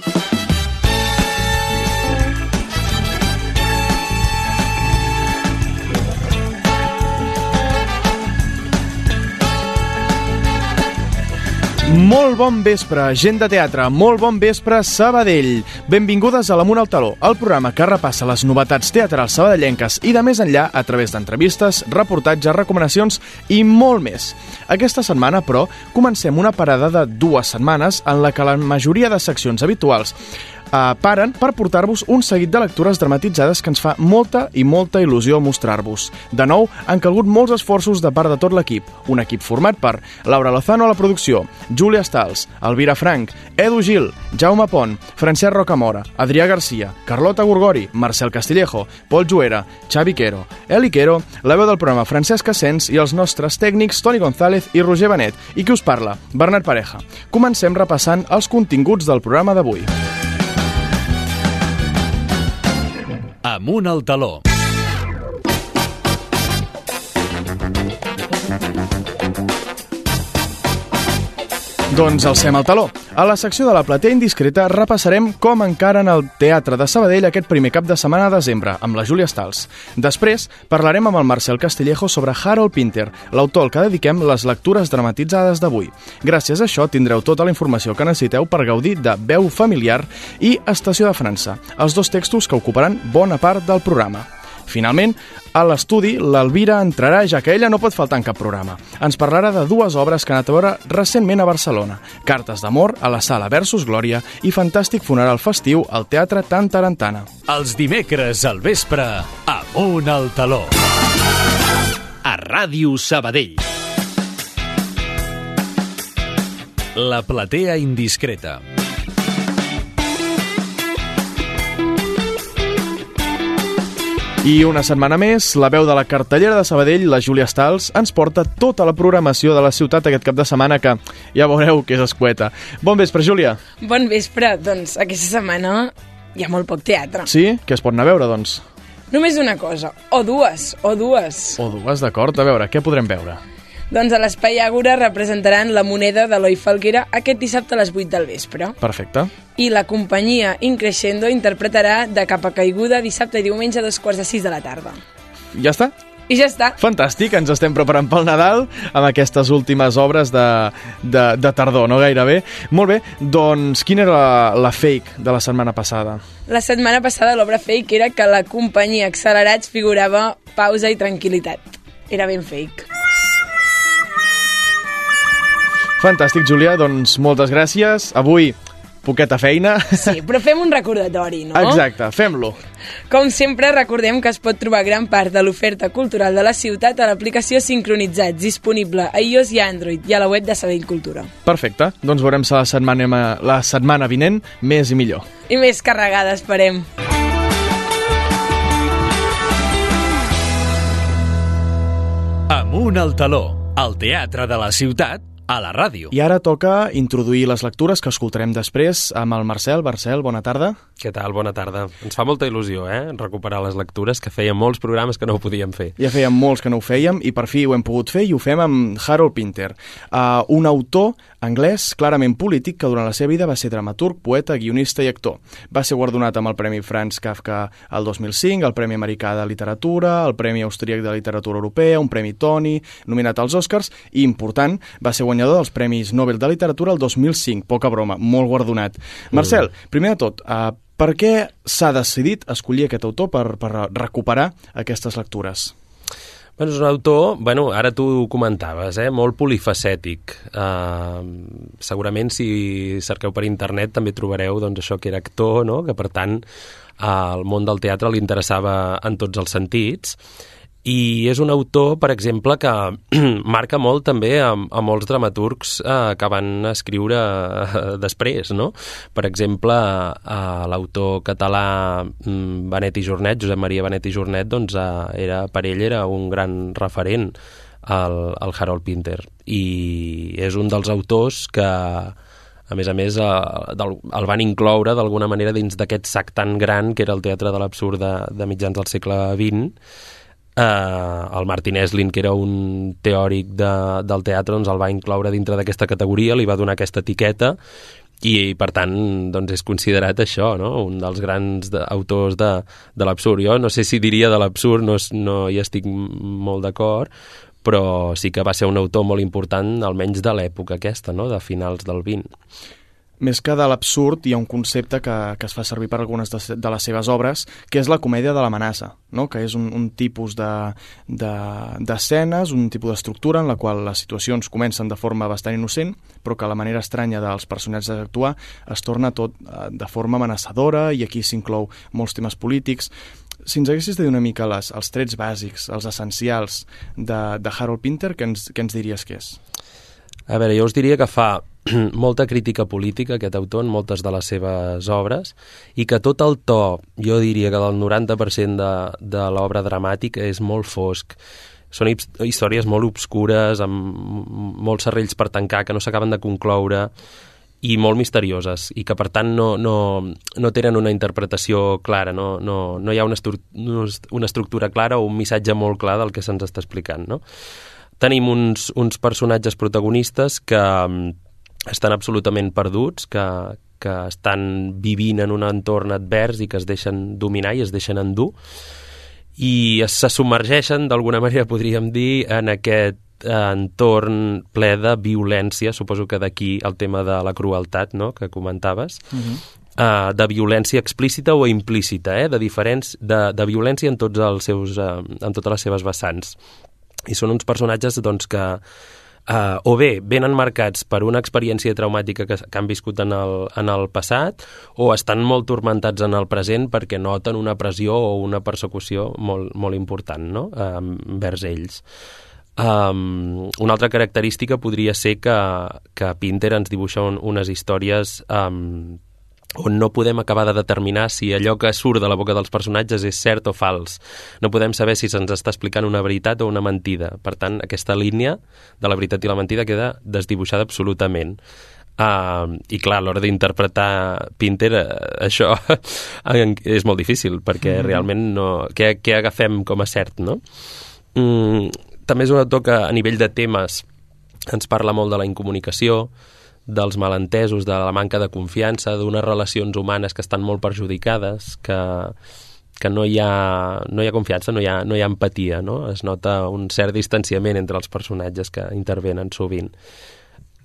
Thank you. Molt bon vespre, gent de teatre, molt bon vespre, Sabadell. Benvingudes a l'Amunt al Taló, el programa que repassa les novetats teatrals sabadellenques i de més enllà a través d'entrevistes, reportatges, recomanacions i molt més. Aquesta setmana, però, comencem una parada de dues setmanes en la que la majoria de seccions habituals eh, paren per portar-vos un seguit de lectures dramatitzades que ens fa molta i molta il·lusió mostrar-vos. De nou, han calgut molts esforços de part de tot l'equip. Un equip format per Laura Lozano a la producció, Júlia Stals, Elvira Frank, Edu Gil, Jaume Pont, Francesc Rocamora, Adrià Garcia, Carlota Gorgori, Marcel Castillejo, Pol Juera, Xavi Quero, Eli Quero, la veu del programa Francesc Asens i els nostres tècnics Toni González i Roger Benet. I qui us parla? Bernat Pareja. Comencem repassant els continguts del programa d'avui. Amunt al taló. Doncs alcem el taló. A la secció de la platea indiscreta repassarem com encaren el Teatre de Sabadell aquest primer cap de setmana de desembre, amb la Júlia Stals. Després parlarem amb el Marcel Castillejo sobre Harold Pinter, l'autor al que dediquem les lectures dramatitzades d'avui. Gràcies a això tindreu tota la informació que necessiteu per gaudir de Veu familiar i Estació de França, els dos textos que ocuparan bona part del programa. Finalment, a l'estudi, l'Elvira entrarà, ja que ella no pot faltar en cap programa. Ens parlarà de dues obres que ha anat a veure recentment a Barcelona. Cartes d'amor a la sala Versus Glòria i Fantàstic funeral festiu al Teatre Tan Tarantana. Els dimecres al vespre, Amunt al taló. A Ràdio Sabadell. La platea indiscreta. I una setmana més, la veu de la cartellera de Sabadell, la Júlia Stals, ens porta tota la programació de la ciutat aquest cap de setmana que ja veureu que és escueta. Bon vespre, Júlia. Bon vespre. Doncs aquesta setmana hi ha molt poc teatre. Sí? Què es pot anar a veure, doncs? Només una cosa, o dues, o dues. O dues, d'acord. A veure, què podrem veure? Doncs a l'Espai Àgora representaran la moneda d'Eloi Falguera aquest dissabte a les 8 del vespre. Perfecte. I la companyia Increscendo interpretarà de capa caiguda dissabte i diumenge a dos quarts de sis de la tarda. Ja està? I ja està. Fantàstic, ens estem preparant pel Nadal amb aquestes últimes obres de, de, de tardor, no gairebé. Molt bé, doncs quina era la, la fake de la setmana passada? La setmana passada l'obra fake era que la companyia Accelerats figurava pausa i tranquil·litat. Era ben fake. Fantàstic, Júlia, doncs moltes gràcies. Avui, poqueta feina. Sí, però fem un recordatori, no? Exacte, fem-lo. Com sempre, recordem que es pot trobar gran part de l'oferta cultural de la ciutat a l'aplicació Sincronitzats, disponible a iOS i Android i a la web de Sabell Cultura. Perfecte, doncs veurem si la setmana, la setmana vinent més i millor. I més carregada, esperem. Amunt al taló. El teatre de la ciutat a la ràdio. I ara toca introduir les lectures que escoltarem després amb el Marcel. Marcel, bona tarda. Què tal? Bona tarda. Ens fa molta il·lusió, eh?, recuperar les lectures, que feia molts programes que no ho podíem fer. Ja fèiem molts que no ho fèiem i per fi ho hem pogut fer i ho fem amb Harold Pinter, uh, un autor anglès clarament polític que durant la seva vida va ser dramaturg, poeta, guionista i actor. Va ser guardonat amb el Premi Franz Kafka el 2005, el Premi Americà de Literatura, el Premi Austríac de Literatura Europea, un Premi Tony, nominat als Oscars i, important, va ser guanyador dels Premis Nobel de Literatura el 2005. Poca broma, molt guardonat. Marcel, primer de tot, uh, per què s'ha decidit escollir aquest autor per, per recuperar aquestes lectures? Bueno, és un autor, bueno, ara tu ho comentaves, eh, molt polifacètic. Uh, segurament si cerqueu per internet també trobareu doncs, això que era actor, no? que per tant al món del teatre li interessava en tots els sentits i és un autor, per exemple, que marca molt també a, a molts dramaturgs eh, que van escriure eh, després, no? Per exemple, eh, l'autor català mm, Benet i Jornet, Josep Maria Benet i Jornet, doncs eh, era, per ell era un gran referent al, al Harold Pinter i és un dels autors que a més a més, eh, del, el van incloure d'alguna manera dins d'aquest sac tan gran que era el teatre de l'absurd de, de mitjans del segle XX eh, el Martin Eslin, que era un teòric de, del teatre, doncs el va incloure dintre d'aquesta categoria, li va donar aquesta etiqueta i per tant doncs és considerat això, no? un dels grans de, autors de, de l'absurd. Jo no sé si diria de l'absurd, no, no hi estic molt d'acord, però sí que va ser un autor molt important, almenys de l'època aquesta, no? de finals del 20 més que de l'absurd, hi ha un concepte que, que es fa servir per algunes de, de les seves obres, que és la comèdia de l'amenaça, no? que és un, un tipus d'escenes, de, de, un tipus d'estructura en la qual les situacions comencen de forma bastant innocent, però que la manera estranya dels personatges d'actuar es torna tot eh, de forma amenaçadora i aquí s'inclou molts temes polítics. Si ens haguessis de dir una mica les, els trets bàsics, els essencials de, de Harold Pinter, què ens, què ens diries que és? A veure, jo us diria que fa molta crítica política, aquest autor, en moltes de les seves obres, i que tot el to, jo diria que del 90% de, de l'obra dramàtica és molt fosc. Són històries molt obscures, amb molts serrells per tancar, que no s'acaben de concloure, i molt misterioses, i que per tant no, no, no tenen una interpretació clara, no, no, no hi ha una, estru una estructura clara o un missatge molt clar del que se'ns està explicant. No? Tenim uns, uns personatges protagonistes que estan absolutament perduts, que, que estan vivint en un entorn advers i que es deixen dominar i es deixen endur i se submergeixen, d'alguna manera podríem dir, en aquest eh, entorn ple de violència, suposo que d'aquí el tema de la crueltat no?, que comentaves, uh -huh. uh, de violència explícita o implícita, eh? de, diferents, de, de violència en, tots els seus, uh, en totes les seves vessants. I són uns personatges doncs, que, Uh, o bé venen marcats per una experiència traumàtica que, que han viscut en el, en el passat o estan molt tormentats en el present perquè noten una pressió o una persecució molt, molt important no? uh, vers ells. Um, una altra característica podria ser que, que Pinter ens dibuixa un, unes històries um, on no podem acabar de determinar si allò que surt de la boca dels personatges és cert o fals. No podem saber si se'ns està explicant una veritat o una mentida. Per tant, aquesta línia de la veritat i la mentida queda desdibuixada absolutament. Uh, I clar, a l'hora d'interpretar Pinter, uh, això és molt difícil, perquè mm. realment no... Què, què agafem com a cert, no? Mm, també és un autor que a nivell de temes ens parla molt de la incomunicació, dels malentesos, de la manca de confiança, d'unes relacions humanes que estan molt perjudicades, que, que no hi, ha, no hi ha confiança, no hi ha, no hi ha empatia, no? Es nota un cert distanciament entre els personatges que intervenen sovint.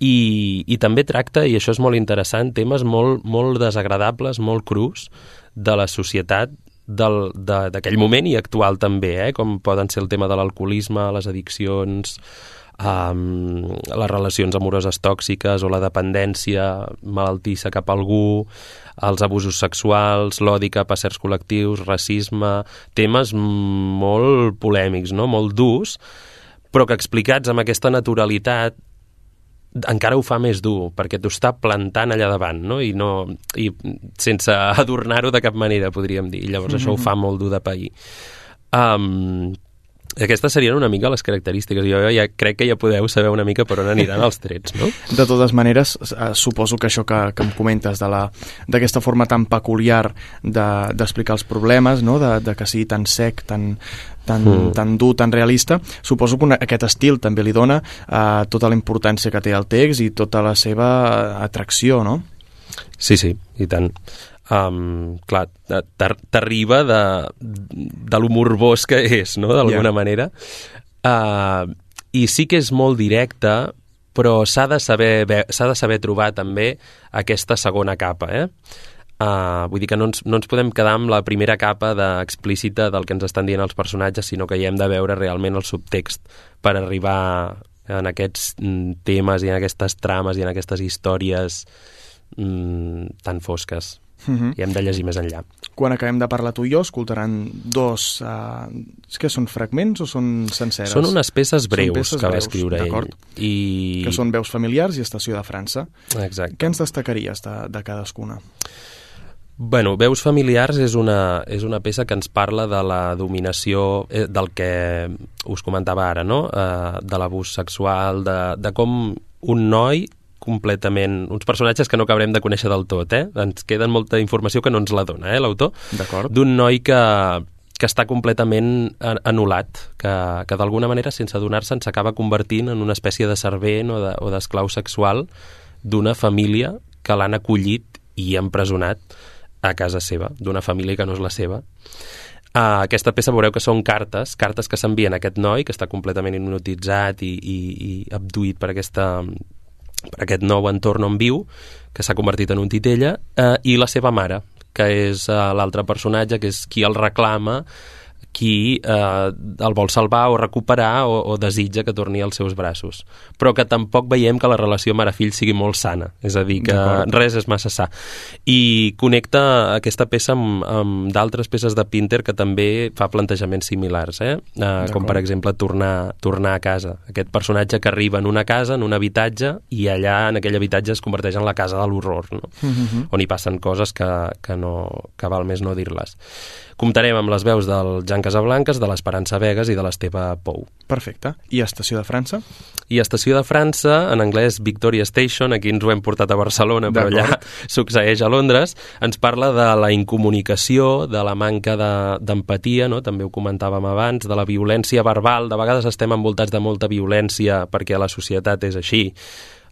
I, i també tracta, i això és molt interessant, temes molt, molt desagradables, molt crus de la societat d'aquell moment i actual també, eh? com poden ser el tema de l'alcoholisme, les addiccions, um, les relacions amoroses tòxiques o la dependència malaltissa cap a algú, els abusos sexuals, l'odi cap a certs col·lectius, racisme, temes molt polèmics, no? molt durs, però que explicats amb aquesta naturalitat encara ho fa més dur, perquè t'ho està plantant allà davant, no? I, no, i sense adornar-ho de cap manera, podríem dir. I llavors mm -hmm. això ho fa molt dur de pair. Um, aquestes serien una mica les característiques. Jo ja crec que ja podeu saber una mica per on aniran els trets, no? De totes maneres, eh, suposo que això que, que em comentes d'aquesta forma tan peculiar d'explicar de, els problemes, no? de, de que sigui tan sec, tan, tan, mm. tan dur, tan realista, suposo que una, aquest estil també li dona uh, tota la importància que té el text i tota la seva atracció, no? Sí, sí, i tant um, clar, t'arriba de, de lo morbós que és, no?, d'alguna yeah. manera. Uh, I sí que és molt directe, però s'ha de, saber, s'ha de saber trobar també aquesta segona capa, eh? Uh, vull dir que no ens, no ens podem quedar amb la primera capa de, explícita del que ens estan dient els personatges, sinó que hi hem de veure realment el subtext per arribar en aquests mm, temes i en aquestes trames i en aquestes històries mm, tan fosques uh mhm. -huh. i hem de llegir més enllà. Quan acabem de parlar tu i jo, escoltaran dos... Uh, que són fragments o són senceres? Són unes peces breus peces que va escriure ell. I... Que són veus familiars i Estació de França. Exacte. Què ens destacaries de, de cadascuna? Bueno, Veus familiars és una, és una peça que ens parla de la dominació, eh, del que us comentava ara, no? Eh, de l'abús sexual, de, de com un noi completament... uns personatges que no acabarem de conèixer del tot, eh? Ens queden molta informació que no ens la dona, eh, l'autor? D'acord. D'un noi que, que està completament anul·lat, que, que d'alguna manera, sense adonar-se'n, s'acaba convertint en una espècie de servent o d'esclau de, o sexual d'una família que l'han acollit i empresonat a casa seva, d'una família que no és la seva. Uh, aquesta peça veureu que són cartes, cartes que s'envien a aquest noi, que està completament hipnotitzat i, i, i abduït per, aquesta, per aquest nou entorn on viu, que s'ha convertit en un titella, uh, i la seva mare, que és uh, l'altre personatge, que és qui el reclama, qui eh, el vol salvar o recuperar o, o desitja que torni als seus braços. Però que tampoc veiem que la relació mare-fill sigui molt sana, és a dir, que res és massa sa. I connecta aquesta peça amb, amb d'altres peces de Pinter que també fa plantejaments similars, eh? eh com per exemple tornar, tornar a casa. Aquest personatge que arriba en una casa, en un habitatge, i allà en aquell habitatge es converteix en la casa de l'horror, no? Uh mhm. -huh. on hi passen coses que, que, no, que val més no dir-les. Comptarem amb les veus del Jan Casablanques, de l'Esperança Vegas i de l'Esteve Pou. Perfecte. I Estació de França? I Estació de França, en anglès Victoria Station, aquí ens ho hem portat a Barcelona, però allà succeeix a Londres, ens parla de la incomunicació, de la manca d'empatia, de, no? també ho comentàvem abans, de la violència verbal. De vegades estem envoltats de molta violència perquè la societat és així,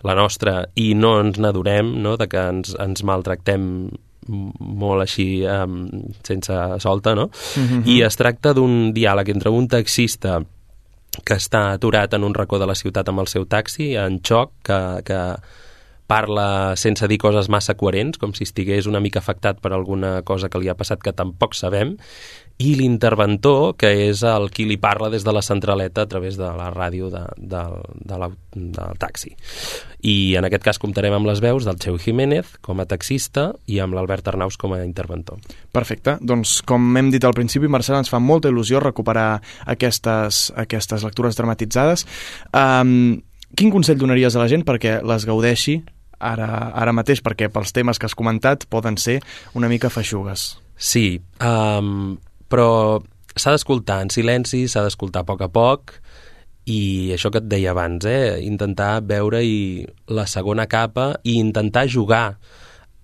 la nostra, i no ens n'adorem, no? de que ens, ens maltractem molt així um, sense solta, no? Mm -hmm. I es tracta d'un diàleg entre un taxista que està aturat en un racó de la ciutat amb el seu taxi, en xoc, que, que parla sense dir coses massa coherents, com si estigués una mica afectat per alguna cosa que li ha passat que tampoc sabem, i l'interventor, que és el qui li parla des de la centraleta a través de la ràdio de, de, de la, del taxi. I en aquest cas comptarem amb les veus del Cheu Jiménez com a taxista i amb l'Albert Arnaus com a interventor. Perfecte. Doncs, com hem dit al principi, Marcel, ens fa molta il·lusió recuperar aquestes, aquestes lectures dramatitzades. Um, quin consell donaries a la gent perquè les gaudeixi ara, ara mateix, perquè pels temes que has comentat poden ser una mica feixugues? Sí, um, però s'ha d'escoltar en silenci, s'ha d'escoltar a poc a poc i això que et deia abans, eh? intentar veure-hi la segona capa i intentar jugar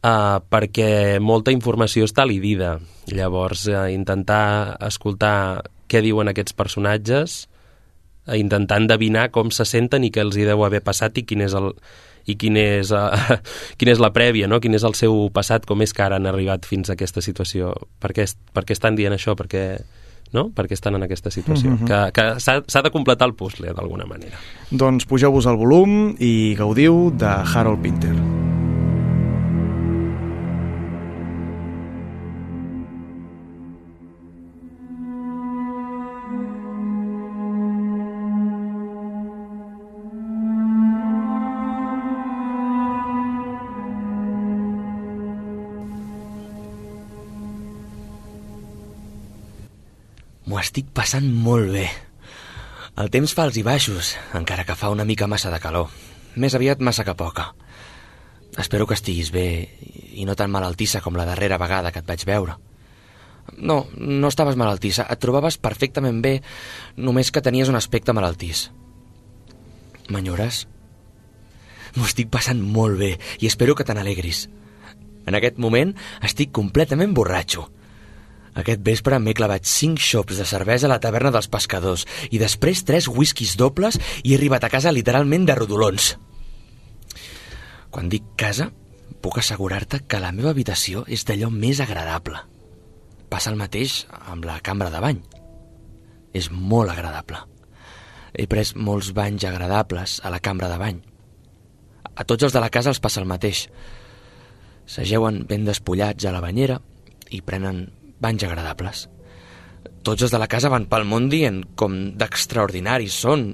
eh, perquè molta informació està lidida. Llavors, eh, intentar escoltar què diuen aquests personatges, eh, intentar endevinar com se senten i què els hi deu haver passat i quin és el, i quin és, uh, quina és la prèvia, no? quin és el seu passat, com és que ara han arribat fins a aquesta situació. Per què, per què estan dient això? Per què, no? per què estan en aquesta situació? Mm -hmm. Que, que s'ha de completar el puzzle, d'alguna manera. Doncs pugeu-vos el volum i gaudiu de Harold Pinter. M'ho estic passant molt bé. El temps fa els i baixos, encara que fa una mica massa de calor. Més aviat massa que poca. Espero que estiguis bé i no tan malaltissa com la darrera vegada que et vaig veure. No, no estaves malaltissa. Et trobaves perfectament bé, només que tenies un aspecte malaltís. M'enyores? M'ho estic passant molt bé i espero que te n'alegris. En aquest moment estic completament borratxo. Aquest vespre m'he clavat cinc xops de cervesa a la taverna dels pescadors i després tres whiskies dobles i he arribat a casa literalment de rodolons. Quan dic casa, puc assegurar-te que la meva habitació és d'allò més agradable. Passa el mateix amb la cambra de bany. És molt agradable. He pres molts banys agradables a la cambra de bany. A tots els de la casa els passa el mateix. S'ageuen ben despullats a la banyera i prenen banys agradables. Tots els de la casa van pel món dient com d'extraordinaris són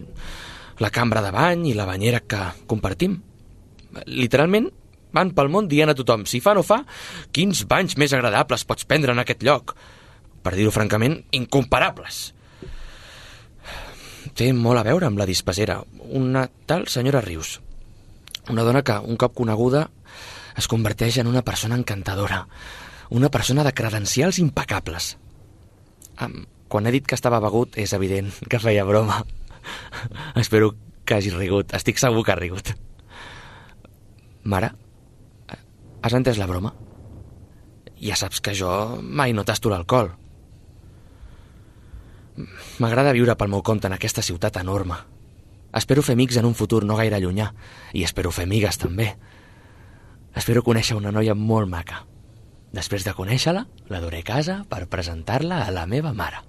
la cambra de bany i la banyera que compartim. Literalment, van pel món dient a tothom, si fa no fa, quins banys més agradables pots prendre en aquest lloc. Per dir-ho francament, incomparables. Té molt a veure amb la dispesera, una tal senyora Rius. Una dona que, un cop coneguda, es converteix en una persona encantadora, una persona de credencials impecables. Um, quan he dit que estava begut, és evident que feia broma. Espero que hagi rigut. Estic segur que ha rigut. Mare, has entès la broma? Ja saps que jo mai no tasto l'alcohol. M'agrada viure pel meu compte en aquesta ciutat enorme. Espero fer amics en un futur no gaire llunyà, i espero fer amigues també. Espero conèixer una noia molt maca. Després de conèixer-la, la duré a casa per presentar-la a la meva mare.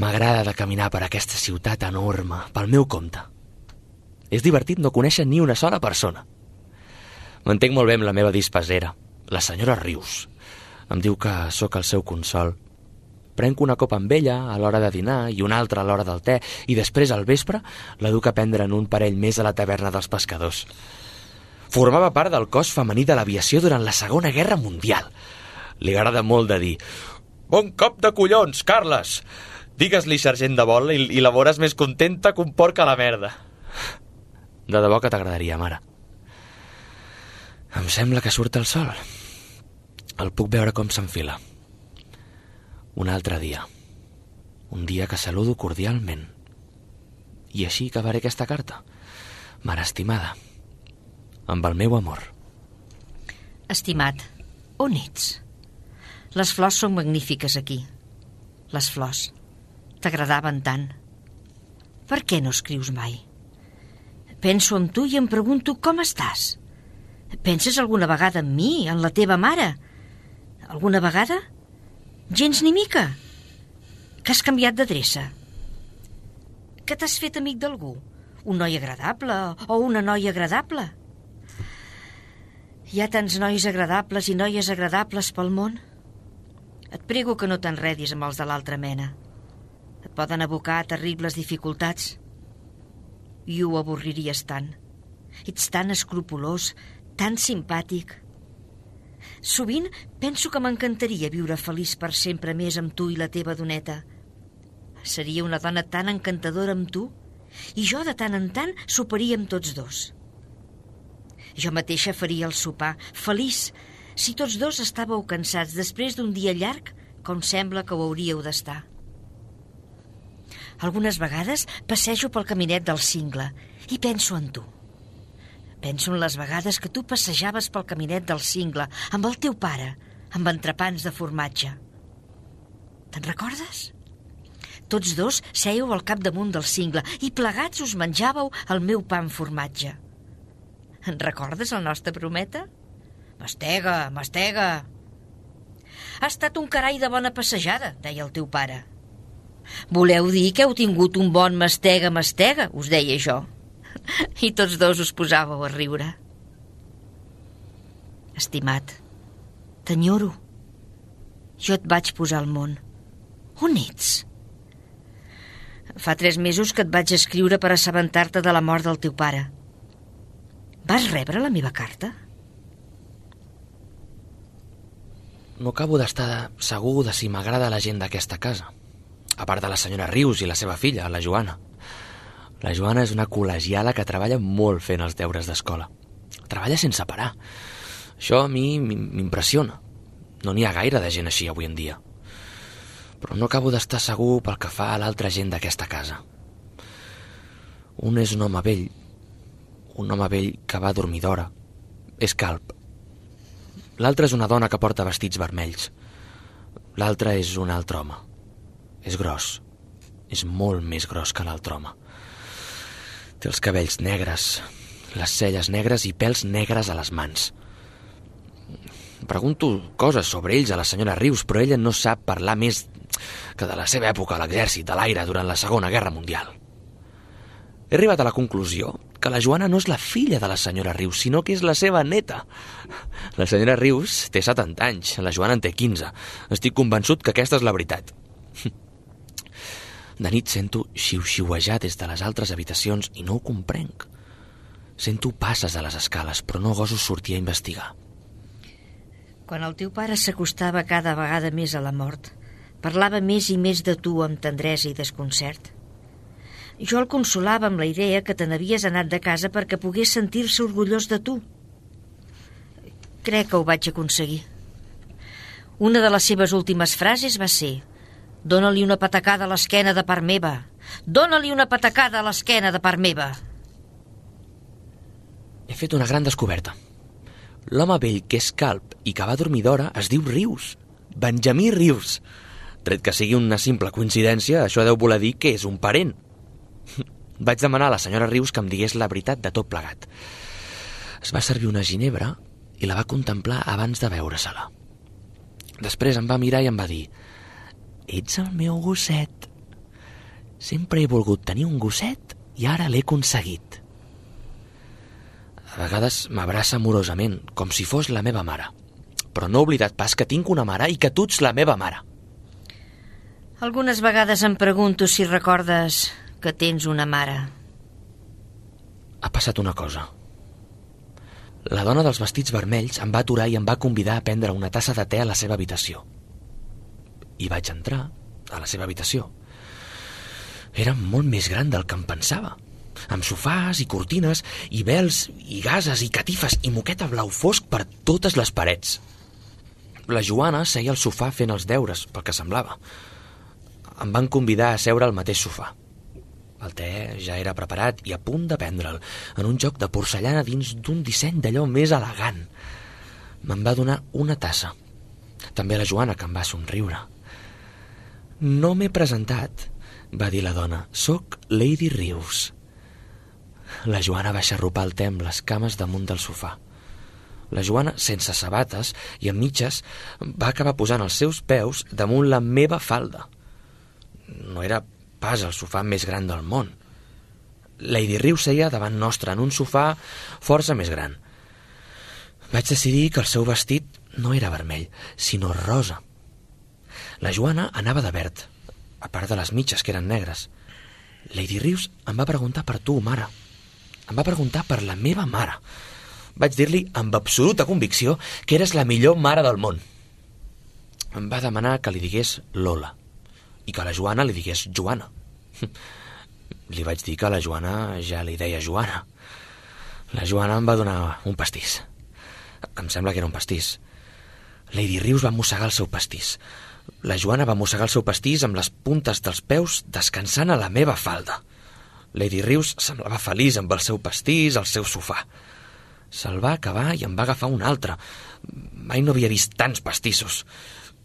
M'agrada de caminar per aquesta ciutat enorme, pel meu compte. És divertit no conèixer ni una sola persona. M'entenc molt bé amb la meva dispasera, la senyora Rius. Em diu que sóc el seu consol. Prenc una copa amb ella a l'hora de dinar i una altra a l'hora del te i després al vespre la duc a prendre en un parell més a la taverna dels pescadors. Formava part del cos femení de l'aviació durant la Segona Guerra Mundial. Li agrada molt de dir «Bon cop de collons, Carles! Digues-li sergent de vol i, i la veuràs més contenta que un porc a la merda». De debò que t'agradaria, mare. Em sembla que surt el sol. El puc veure com s'enfila. Un altre dia. Un dia que saludo cordialment. I així acabaré aquesta carta. Mare estimada, amb el meu amor. Estimat, on ets? Les flors són magnífiques aquí. Les flors. T'agradaven tant. Per què no escrius mai? Penso en tu i em pregunto com estàs. Penses alguna vegada en mi, en la teva mare? Alguna vegada? Gens ni mica? Que has canviat d'adreça? Que t'has fet amic d'algú? Un noi agradable o una noia agradable? Hi ha tants nois agradables i noies agradables pel món. Et prego que no t'enredis amb els de l'altra mena. Et poden abocar a terribles dificultats. I ho avorriries tant. Ets tan escrupulós, tan simpàtic. Sovint penso que m'encantaria viure feliç per sempre més amb tu i la teva doneta. Seria una dona tan encantadora amb tu i jo de tant en tant soparia amb tots dos. Jo mateixa faria el sopar, feliç, si tots dos estàveu cansats després d'un dia llarg com sembla que ho hauríeu d'estar. Algunes vegades passejo pel caminet del cingle i penso en tu. Penso en les vegades que tu passejaves pel caminet del cingle amb el teu pare, amb entrepans de formatge. Te'n recordes? Tots dos sèieu al capdamunt del cingle i plegats us menjàveu el meu pa amb formatge. En recordes la nostra brometa? Mastega, mastega. Ha estat un carai de bona passejada, deia el teu pare. Voleu dir que heu tingut un bon mastega, mastega, us deia jo. I tots dos us posàveu a riure. Estimat, t'enyoro. Jo et vaig posar al món. On ets? Fa tres mesos que et vaig escriure per assabentar-te de la mort del teu pare. Vas rebre la meva carta? No acabo d'estar segur de si m'agrada la gent d'aquesta casa. A part de la senyora Rius i la seva filla, la Joana. La Joana és una col·legiala que treballa molt fent els deures d'escola. Treballa sense parar. Això a mi m'impressiona. No n'hi ha gaire de gent així avui en dia. Però no acabo d'estar segur pel que fa a l'altra gent d'aquesta casa. Un és un home vell, un home vell que va dormir d'hora. És calp. L'altre és una dona que porta vestits vermells. L'altre és un altre home. És gros. És molt més gros que l'altre home. Té els cabells negres, les celles negres i pèls negres a les mans. Pregunto coses sobre ells a la senyora Rius, però ella no sap parlar més que de la seva època a l'exèrcit de l'aire durant la Segona Guerra Mundial. He arribat a la conclusió que la Joana no és la filla de la senyora Rius, sinó que és la seva neta. La senyora Rius té 70 anys, la Joana en té 15. Estic convençut que aquesta és la veritat. De nit sento xiu-xiuejar des de les altres habitacions i no ho comprenc. Sento passes a les escales, però no goso sortir a investigar. Quan el teu pare s'acostava cada vegada més a la mort, parlava més i més de tu amb tendresa i desconcert. Jo el consolava amb la idea que te n'havies anat de casa perquè pogués sentir-se orgullós de tu. Crec que ho vaig aconseguir. Una de les seves últimes frases va ser Dóna-li una patacada a l'esquena de part meva. Dóna-li una patacada a l'esquena de part meva. He fet una gran descoberta. L'home vell que és calp i que va dormir d'hora es diu Rius. Benjamí Rius. Tret que sigui una simple coincidència, això deu voler dir que és un parent. Vaig demanar a la senyora Rius que em digués la veritat de tot plegat. Es va servir una ginebra i la va contemplar abans de veure-se-la. Després em va mirar i em va dir «Ets el meu gosset. Sempre he volgut tenir un gosset i ara l'he aconseguit». A vegades m'abraça amorosament, com si fos la meva mare. Però no he oblidat pas que tinc una mare i que tu ets la meva mare. Algunes vegades em pregunto si recordes que tens una mare. Ha passat una cosa. La dona dels vestits vermells em va aturar i em va convidar a prendre una tassa de te a la seva habitació. I vaig entrar a la seva habitació. Era molt més gran del que em pensava amb sofàs i cortines i vels i gases i catifes i moqueta blau fosc per totes les parets. La Joana seia al sofà fent els deures, pel que semblava. Em van convidar a seure al mateix sofà. El te ja era preparat i a punt de prendre'l, en un joc de porcellana dins d'un disseny d'allò més elegant. Me'n va donar una tassa. També la Joana, que em va somriure. No m'he presentat, va dir la dona. Soc Lady Rius. La Joana va xarrupar el te amb les cames damunt del sofà. La Joana, sense sabates i amb mitges, va acabar posant els seus peus damunt la meva falda. No era pas el sofà més gran del món. Lady Riu seia davant nostre en un sofà força més gran. Vaig decidir que el seu vestit no era vermell, sinó rosa. La Joana anava de verd, a part de les mitges, que eren negres. Lady Rius em va preguntar per tu, mare. Em va preguntar per la meva mare. Vaig dir-li amb absoluta convicció que eres la millor mare del món. Em va demanar que li digués Lola i que la Joana li digués Joana. Li vaig dir que la Joana ja li deia Joana. La Joana em va donar un pastís. Em sembla que era un pastís. Lady Rius va mossegar el seu pastís. La Joana va mossegar el seu pastís amb les puntes dels peus descansant a la meva falda. Lady Rius semblava feliç amb el seu pastís, el seu sofà. Se'l va acabar i em va agafar un altre. Mai no havia vist tants pastissos.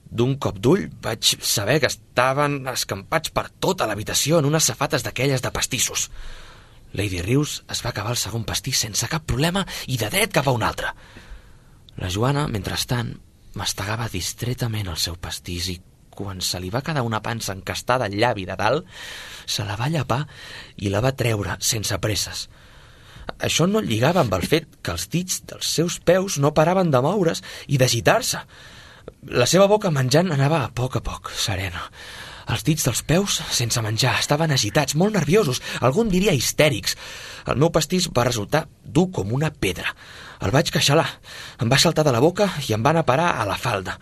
D'un cop d'ull vaig saber que estaven escampats per tota l'habitació en unes safates d'aquelles de pastissos. Lady Rius es va acabar el segon pastís sense cap problema i de dret cap a un altre. La Joana, mentrestant, mastegava distretament el seu pastís i quan se li va quedar una pansa encastada al llavi de dalt, se la va llapar i la va treure sense presses. Això no lligava amb el fet que els dits dels seus peus no paraven de moure's i d'agitar-se. La seva boca menjant anava a poc a poc, serena. Els dits dels peus, sense menjar, estaven agitats, molt nerviosos, algun diria histèrics. El meu pastís va resultar dur com una pedra. El vaig queixalar. Em va saltar de la boca i em va anar a parar a la falda.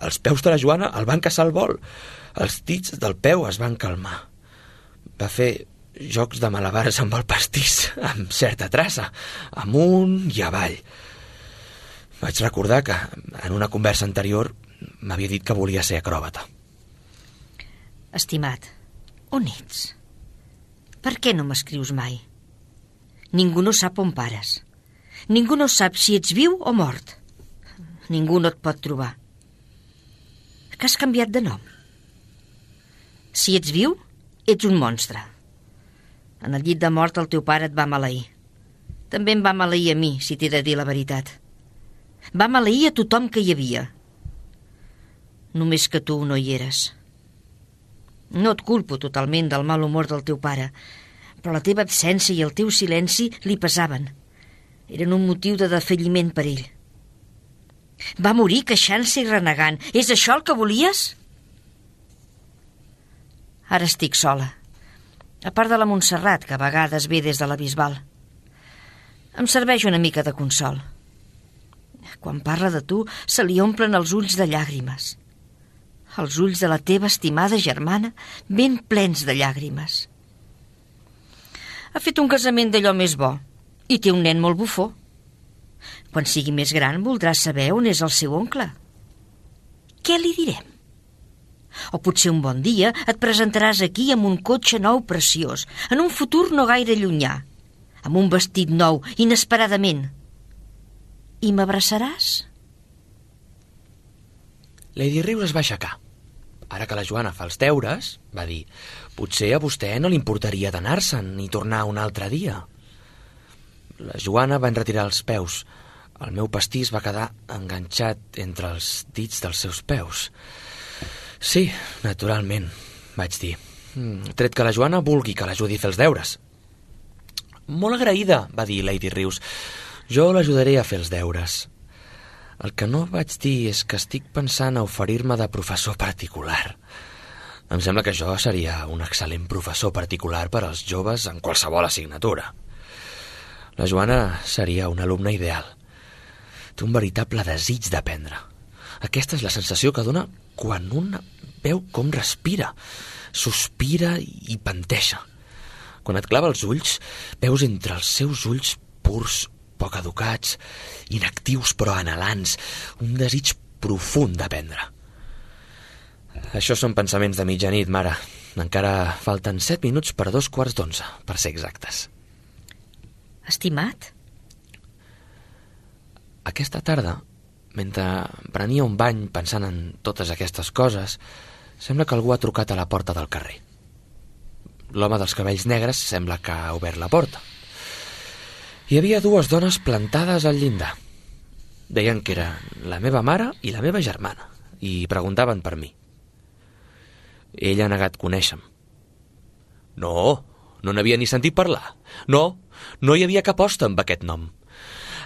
Els peus de la Joana el van caçar al vol. Els dits del peu es van calmar. Va fer jocs de malabars amb el pastís, amb certa traça, amunt i avall. Vaig recordar que en una conversa anterior m'havia dit que volia ser acròbata. Estimat, on ets? Per què no m'escrius mai? Ningú no sap on pares. Ningú no sap si ets viu o mort. Ningú no et pot trobar. Que has canviat de nom? Si ets viu, ets un monstre. En el llit de mort el teu pare et va maleir. També em va maleir a mi, si t'he de dir la veritat. Va maleir a tothom que hi havia. Només que tu no hi eres. No et culpo totalment del mal humor del teu pare, però la teva absència i el teu silenci li pesaven. Eren un motiu de defalliment per ell. Va morir queixant-se i renegant. És això el que volies? Ara estic sola. A part de la Montserrat, que a vegades ve des de la Bisbal. Em serveix una mica de consol. Quan parla de tu, se li omplen els ulls de llàgrimes. Els ulls de la teva estimada germana ben plens de llàgrimes. Ha fet un casament d'allò més bo i té un nen molt bufó. Quan sigui més gran voldrà saber on és el seu oncle. Què li direm? O potser un bon dia et presentaràs aquí amb un cotxe nou preciós, en un futur no gaire llunyà, amb un vestit nou, inesperadament. I m'abraçaràs? Lady Rius es va aixecar. Ara que la Joana fa els deures, va dir, potser a vostè no li importaria d'anar-se'n i tornar un altre dia. la Joana va enretirar els peus. El meu pastís va quedar enganxat entre els dits dels seus peus. Sí, naturalment, vaig dir. Mm, Tret que la Joana vulgui que l'ajudi a fer els deures. Molt agraïda, va dir Lady Rius. Jo l'ajudaré a fer els deures. El que no vaig dir és que estic pensant a oferir-me de professor particular. Em sembla que jo seria un excel·lent professor particular per als joves en qualsevol assignatura. La Joana seria una alumna ideal. Té un veritable desig d'aprendre. Aquesta és la sensació que dona quan un veu com respira, sospira i panteja. Quan et clava els ulls, veus entre els seus ulls purs, poc educats, inactius però anhelants, un desig profund d'aprendre. Això són pensaments de mitjanit, mare. Encara falten set minuts per dos quarts d'onze, per ser exactes. Estimat? Aquesta tarda, mentre prenia un bany pensant en totes aquestes coses, sembla que algú ha trucat a la porta del carrer. L'home dels cabells negres sembla que ha obert la porta. Hi havia dues dones plantades al llindar. Deien que eren la meva mare i la meva germana, i preguntaven per mi. Ell ha negat conèixer-me. No, no n'havia ni sentit parlar. No, no hi havia cap hoste amb aquest nom.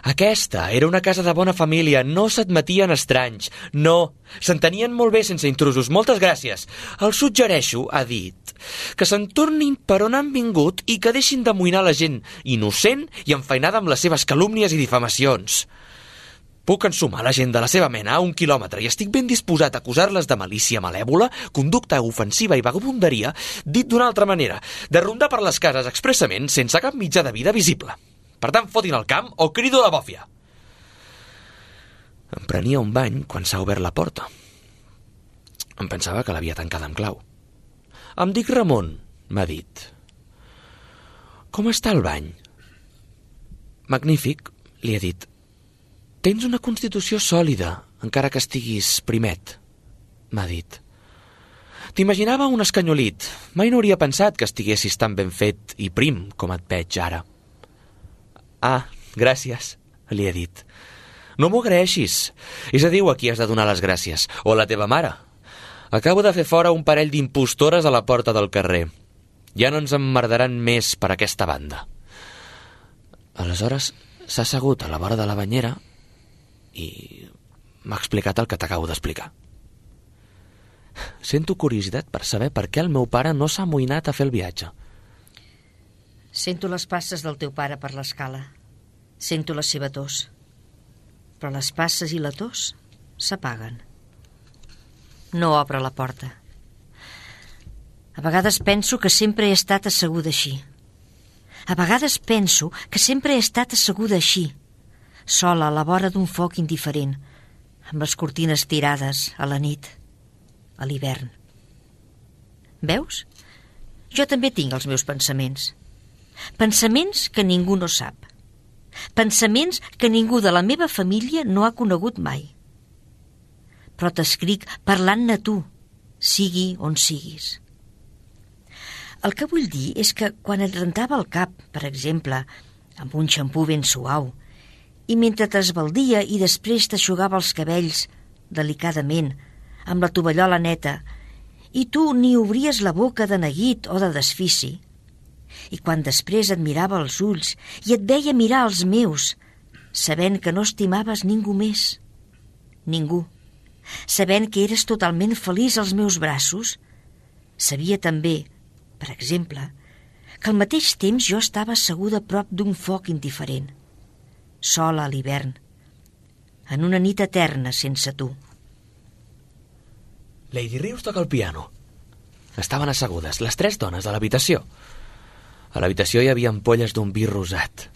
Aquesta era una casa de bona família, no s'admetien estranys. No, s'entenien molt bé sense intrusos. Moltes gràcies. El suggereixo, ha dit, que se'n tornin per on han vingut i que deixin d'amoïnar la gent innocent i enfeinada amb les seves calúmnies i difamacions. Puc ensumar la gent de la seva mena a un quilòmetre i estic ben disposat a acusar-les de malícia malèvola, conducta ofensiva i vagabunderia, dit d'una altra manera, de rondar per les cases expressament sense cap mitjà de vida visible. Per tant, fotin el camp o crido de bòfia. Em prenia un bany quan s'ha obert la porta. Em pensava que l'havia tancada amb clau. Em dic Ramon, m'ha dit. Com està el bany? Magnífic, li he dit. Tens una constitució sòlida, encara que estiguis primet, m'ha dit. T'imaginava un escanyolit. Mai no hauria pensat que estiguessis tan ben fet i prim com et veig ara. Ah, gràcies, li he dit. No m'ho agraeixis. És a dir, a qui has de donar les gràcies. O a la teva mare. Acabo de fer fora un parell d'impostores a la porta del carrer. Ja no ens emmerdaran més per aquesta banda. Aleshores s'ha assegut a la vora de la banyera i m'ha explicat el que t'acabo d'explicar. Sento curiositat per saber per què el meu pare no s'ha amoïnat a fer el viatge. Sento les passes del teu pare per l'escala. Sento la seva tos. Però les passes i la tos s'apaguen. No obre la porta. A vegades penso que sempre he estat asseguda així. A vegades penso que sempre he estat asseguda així, sola a la vora d'un foc indiferent, amb les cortines tirades a la nit, a l'hivern. Veus? Jo també tinc els meus pensaments. Pensaments que ningú no sap. Pensaments que ningú de la meva família no ha conegut mai. Però t'escric parlant-ne tu, sigui on siguis. El que vull dir és que quan et rentava el cap, per exemple, amb un xampú ben suau, i mentre t'esbaldia i després t'aixugava els cabells, delicadament, amb la tovallola neta, i tu ni obries la boca de neguit o de desfici, i quan després et mirava els ulls i et veia mirar els meus, sabent que no estimaves ningú més, ningú, sabent que eres totalment feliç als meus braços, sabia també, per exemple, que al mateix temps jo estava asseguda a prop d'un foc indiferent, sola a l'hivern, en una nit eterna sense tu. Lady Rius toca el piano. Estaven assegudes, les tres dones de l'habitació. A l'habitació hi havia ampolles d'un vi rosat.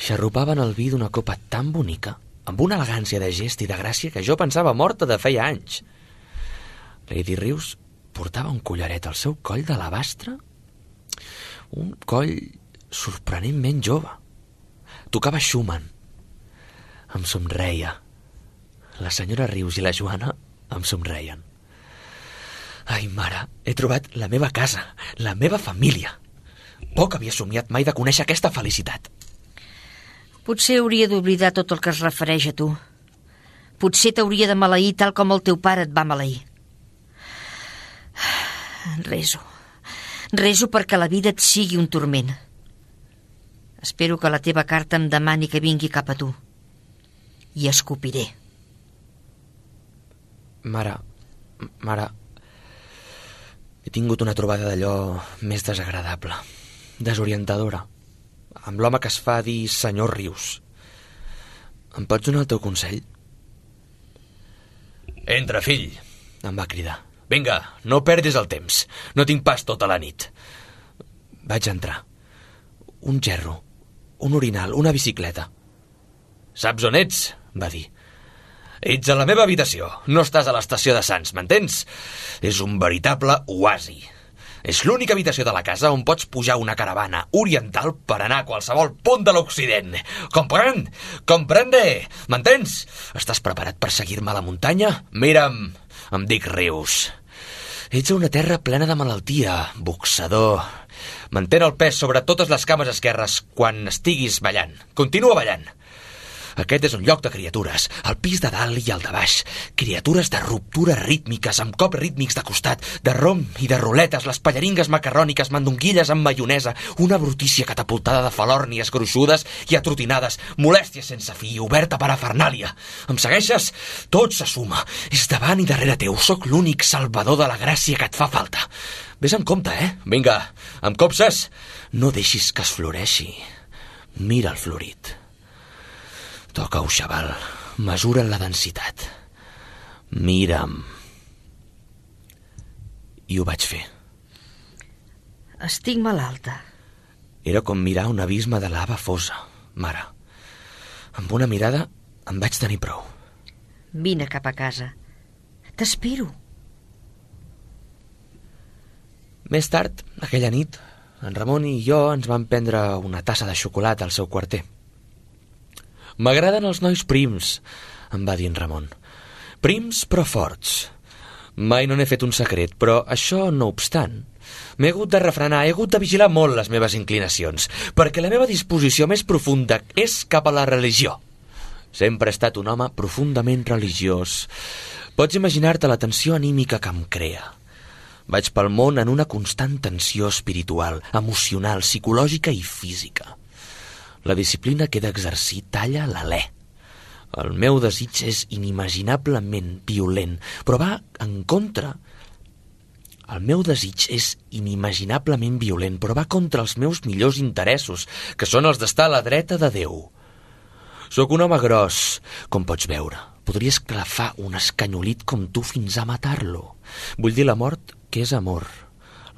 Xarrupaven el vi d'una copa tan bonica, amb una elegància de gest i de gràcia que jo pensava morta de feia anys. Lady Rius portava un collaret al seu coll d'alabastre, un coll sorprenentment jove. Tocava Schumann. Em somreia. La senyora Rius i la Joana em somreien. Ai, mare, he trobat la meva casa, la meva família. Poc havia somiat mai de conèixer aquesta felicitat. Potser hauria d'oblidar tot el que es refereix a tu. Potser t'hauria de maleir tal com el teu pare et va maleir. Reso. Reso perquè la vida et sigui un turment. Espero que la teva carta em demani que vingui cap a tu. I escopiré. Mare, mare, he tingut una trobada d'allò més desagradable, desorientadora, amb l'home que es fa dir senyor Rius. Em pots donar el teu consell? Entra, fill. Em va cridar. Vinga, no perdis el temps. No tinc pas tota la nit. Vaig entrar. Un gerro, un orinal, una bicicleta. Saps on ets? Va dir. Ets a la meva habitació. No estàs a l'estació de Sants, m'entens? És un veritable oasi. És l'única habitació de la casa on pots pujar una caravana oriental per anar a qualsevol punt de l'Occident. Comprèn? Comprende? M'entens? Estàs preparat per seguir-me a la muntanya? Mira'm, em dic Rius. Ets una terra plena de malaltia, boxador. Mantén el pes sobre totes les cames esquerres quan estiguis ballant. Continua ballant. Aquest és un lloc de criatures, al pis de dalt i al de baix. Criatures de ruptures rítmiques, amb cops rítmics de costat, de rom i de ruletes, les pallaringues macarròniques, mandonguilles amb maionesa, una brutícia catapultada de falòrnies gruixudes i atrotinades, molèstia sense fi, oberta per a Fernàlia. Em segueixes? Tot se suma. És davant i darrere teu. Sóc l'únic salvador de la gràcia que et fa falta. Ves amb compte, eh? Vinga, em copses? No deixis que es floreixi. Mira el florit. Toca-ho, xaval. Mesura la densitat. Mira'm. I ho vaig fer. Estic malalta. Era com mirar un abisme de lava fosa, mare. Amb una mirada em vaig tenir prou. Vine cap a casa. T'espero. Més tard, aquella nit, en Ramon i jo ens vam prendre una tassa de xocolata al seu quarter. M'agraden els nois prims, em va dir en Ramon. Prims però forts. Mai no n'he fet un secret, però això no obstant, m'he hagut de refrenar, he hagut de vigilar molt les meves inclinacions, perquè la meva disposició més profunda és cap a la religió. Sempre he estat un home profundament religiós. Pots imaginar-te la tensió anímica que em crea. Vaig pel món en una constant tensió espiritual, emocional, psicològica i física. La disciplina que he d'exercir talla l'alè. El meu desig és inimaginablement violent, però va en contra... El meu desig és inimaginablement violent, però va contra els meus millors interessos, que són els d'estar a la dreta de Déu. Sóc un home gros, com pots veure. Podria esclafar un escanyolit com tu fins a matar-lo. Vull dir la mort que és amor.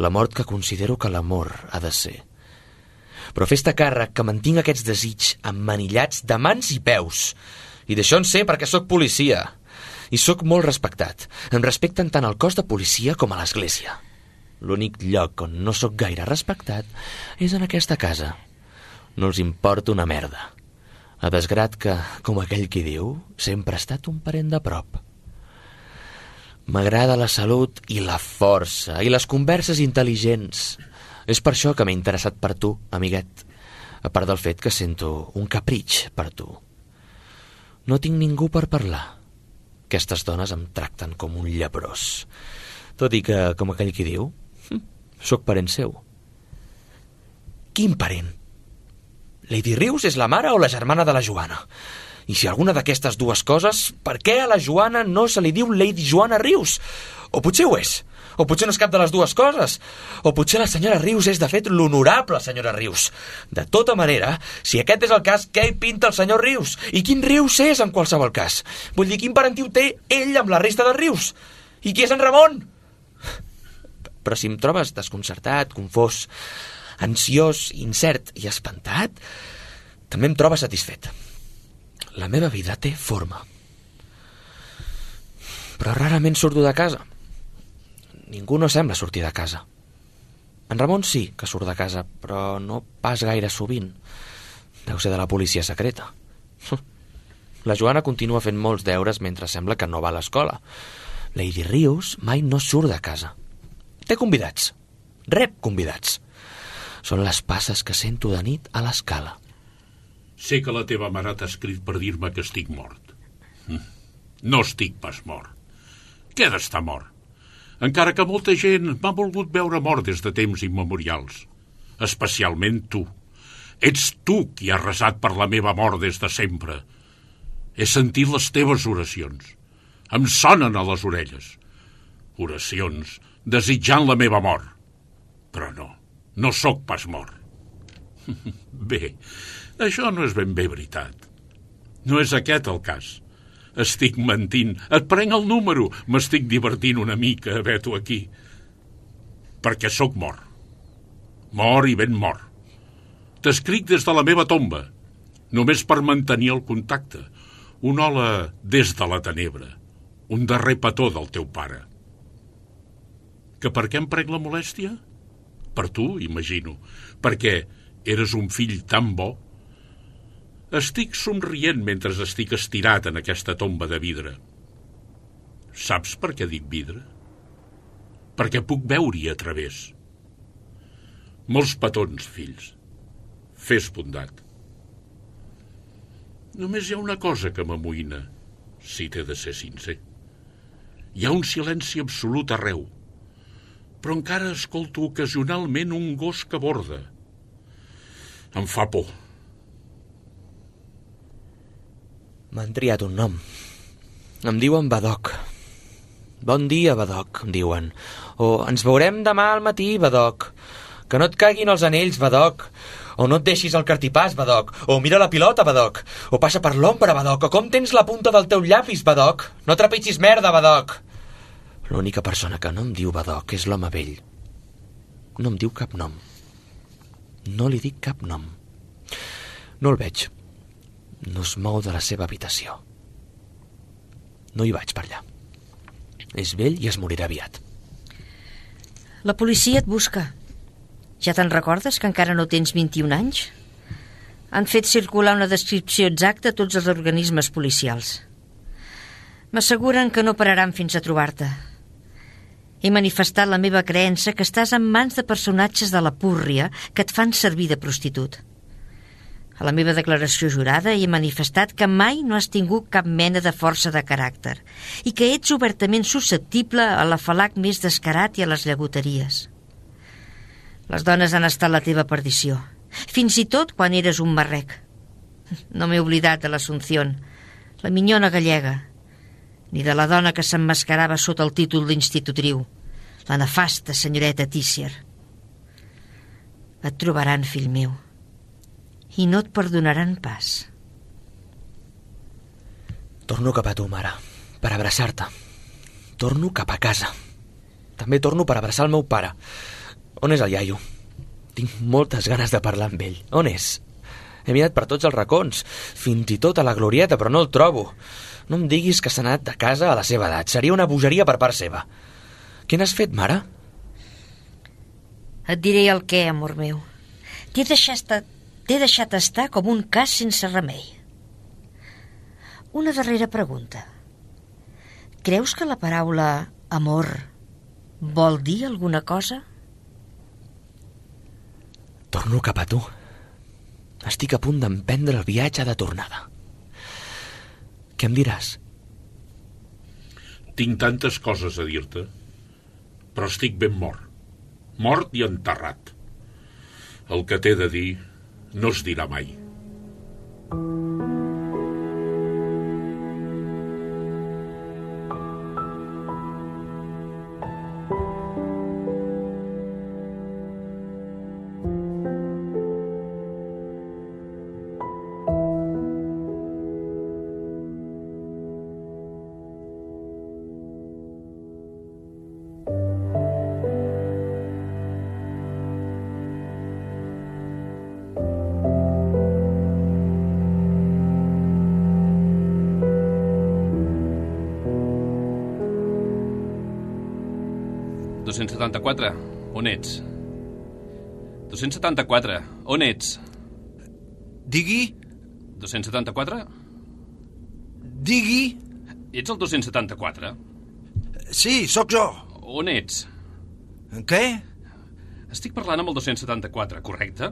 La mort que considero que l'amor ha de ser. Però fes-te càrrec que mantinc aquests desigs emmanillats de mans i peus. I d'això en sé perquè sóc policia. I sóc molt respectat. Em respecten tant al cos de policia com a l'església. L'únic lloc on no sóc gaire respectat és en aquesta casa. No els importa una merda. A desgrat que, com aquell qui diu, sempre ha estat un parent de prop. M'agrada la salut i la força i les converses intel·ligents. És per això que m'he interessat per tu, amiguet, a part del fet que sento un capritx per tu. No tinc ningú per parlar. Aquestes dones em tracten com un llebrós. Tot i que, com aquell qui diu, hm, sóc parent seu. Quin parent? Lady Rius és la mare o la germana de la Joana? I si alguna d'aquestes dues coses, per què a la Joana no se li diu Lady Joana Rius? O potser ho és. O potser no és cap de les dues coses. O potser la senyora Rius és, de fet, l'honorable senyora Rius. De tota manera, si aquest és el cas, què hi pinta el senyor Rius? I quin Rius és, en qualsevol cas? Vull dir, quin parentiu té ell amb la resta de Rius? I qui és en Ramon? Però si em trobes desconcertat, confós, ansiós, incert i espantat, també em trobes satisfet. La meva vida té forma. Però rarament surto de casa. Ningú no sembla sortir de casa. En Ramon sí que surt de casa, però no pas gaire sovint. Deu ser de la policia secreta. La Joana continua fent molts deures mentre sembla que no va a l'escola. Lady Rius mai no surt de casa. Té convidats. Rep convidats. Són les passes que sento de nit a l'escala. Sé que la teva mare t'ha escrit per dir-me que estic mort. Hm. No estic pas mort. Què d'estar mort? Encara que molta gent m'ha volgut veure mort des de temps immemorials. Especialment tu. Ets tu qui has resat per la meva mort des de sempre. He sentit les teves oracions. Em sonen a les orelles. Oracions desitjant la meva mort. Però no, no sóc pas mort. Bé, això no és ben bé veritat. No és aquest el cas. Estic mentint. Et prenc el número. M'estic divertint una mica haver-t'ho aquí. Perquè sóc mort. Mort i ben mort. T'escric des de la meva tomba, només per mantenir el contacte. Un hola des de la tenebra. Un darrer petó del teu pare. Que per què em prenc la molèstia? Per tu, imagino. Perquè eres un fill tan bo estic somrient mentre estic estirat en aquesta tomba de vidre. Saps per què dic vidre? Perquè puc veure-hi a través. Molts petons, fills. Fes bondat. Només hi ha una cosa que m'amoïna, si t'he de ser sincer. Hi ha un silenci absolut arreu, però encara escolto ocasionalment un gos que borda. Em fa por. M'han triat un nom. Em diuen Badoc. Bon dia, Badoc, em diuen. O ens veurem demà al matí, Badoc. Que no et caiguin els anells, Badoc. O no et deixis el cartipàs, Badoc. O mira la pilota, Badoc. O passa per l'ombra, Badoc. O com tens la punta del teu llapis, Badoc. No trepitgis merda, Badoc. L'única persona que no em diu Badoc és l'home vell. No em diu cap nom. No li dic cap nom. No el veig no es mou de la seva habitació. No hi vaig per allà. És vell i es morirà aviat. La policia et busca. Ja te'n recordes que encara no tens 21 anys? Han fet circular una descripció exacta a tots els organismes policials. M'asseguren que no pararan fins a trobar-te. He manifestat la meva creença que estàs en mans de personatges de la púrria que et fan servir de prostitut. A la meva declaració jurada he manifestat que mai no has tingut cap mena de força de caràcter i que ets obertament susceptible a l'afalac més descarat i a les llagoteries. Les dones han estat la teva perdició, fins i tot quan eres un marrec. No m'he oblidat de l'Assumpción, la minyona gallega, ni de la dona que s'emmascarava sota el títol d'institutriu, la nefasta senyoreta Tícier. Et trobaran, fill meu i no et perdonaran pas. Torno cap a tu, mare, per abraçar-te. Torno cap a casa. També torno per abraçar el meu pare. On és el iaio? Tinc moltes ganes de parlar amb ell. On és? He mirat per tots els racons, fins i tot a la glorieta, però no el trobo. No em diguis que s'ha anat de casa a la seva edat. Seria una bogeria per part seva. Què n'has fet, mare? Et diré el què, amor meu. T'he deixat T'he deixat estar com un cas sense remei. Una darrera pregunta. Creus que la paraula amor vol dir alguna cosa? Torno cap a tu. Estic a punt d'emprendre el viatge de tornada. Què em diràs? Tinc tantes coses a dir-te, però estic ben mort. Mort i enterrat. El que t'he de dir no es dirà mai. On ets? 274. On ets? Digui? 274? Digui? Ets el 274? Sí, sóc jo. On ets? En què? Estic parlant amb el 274, correcte?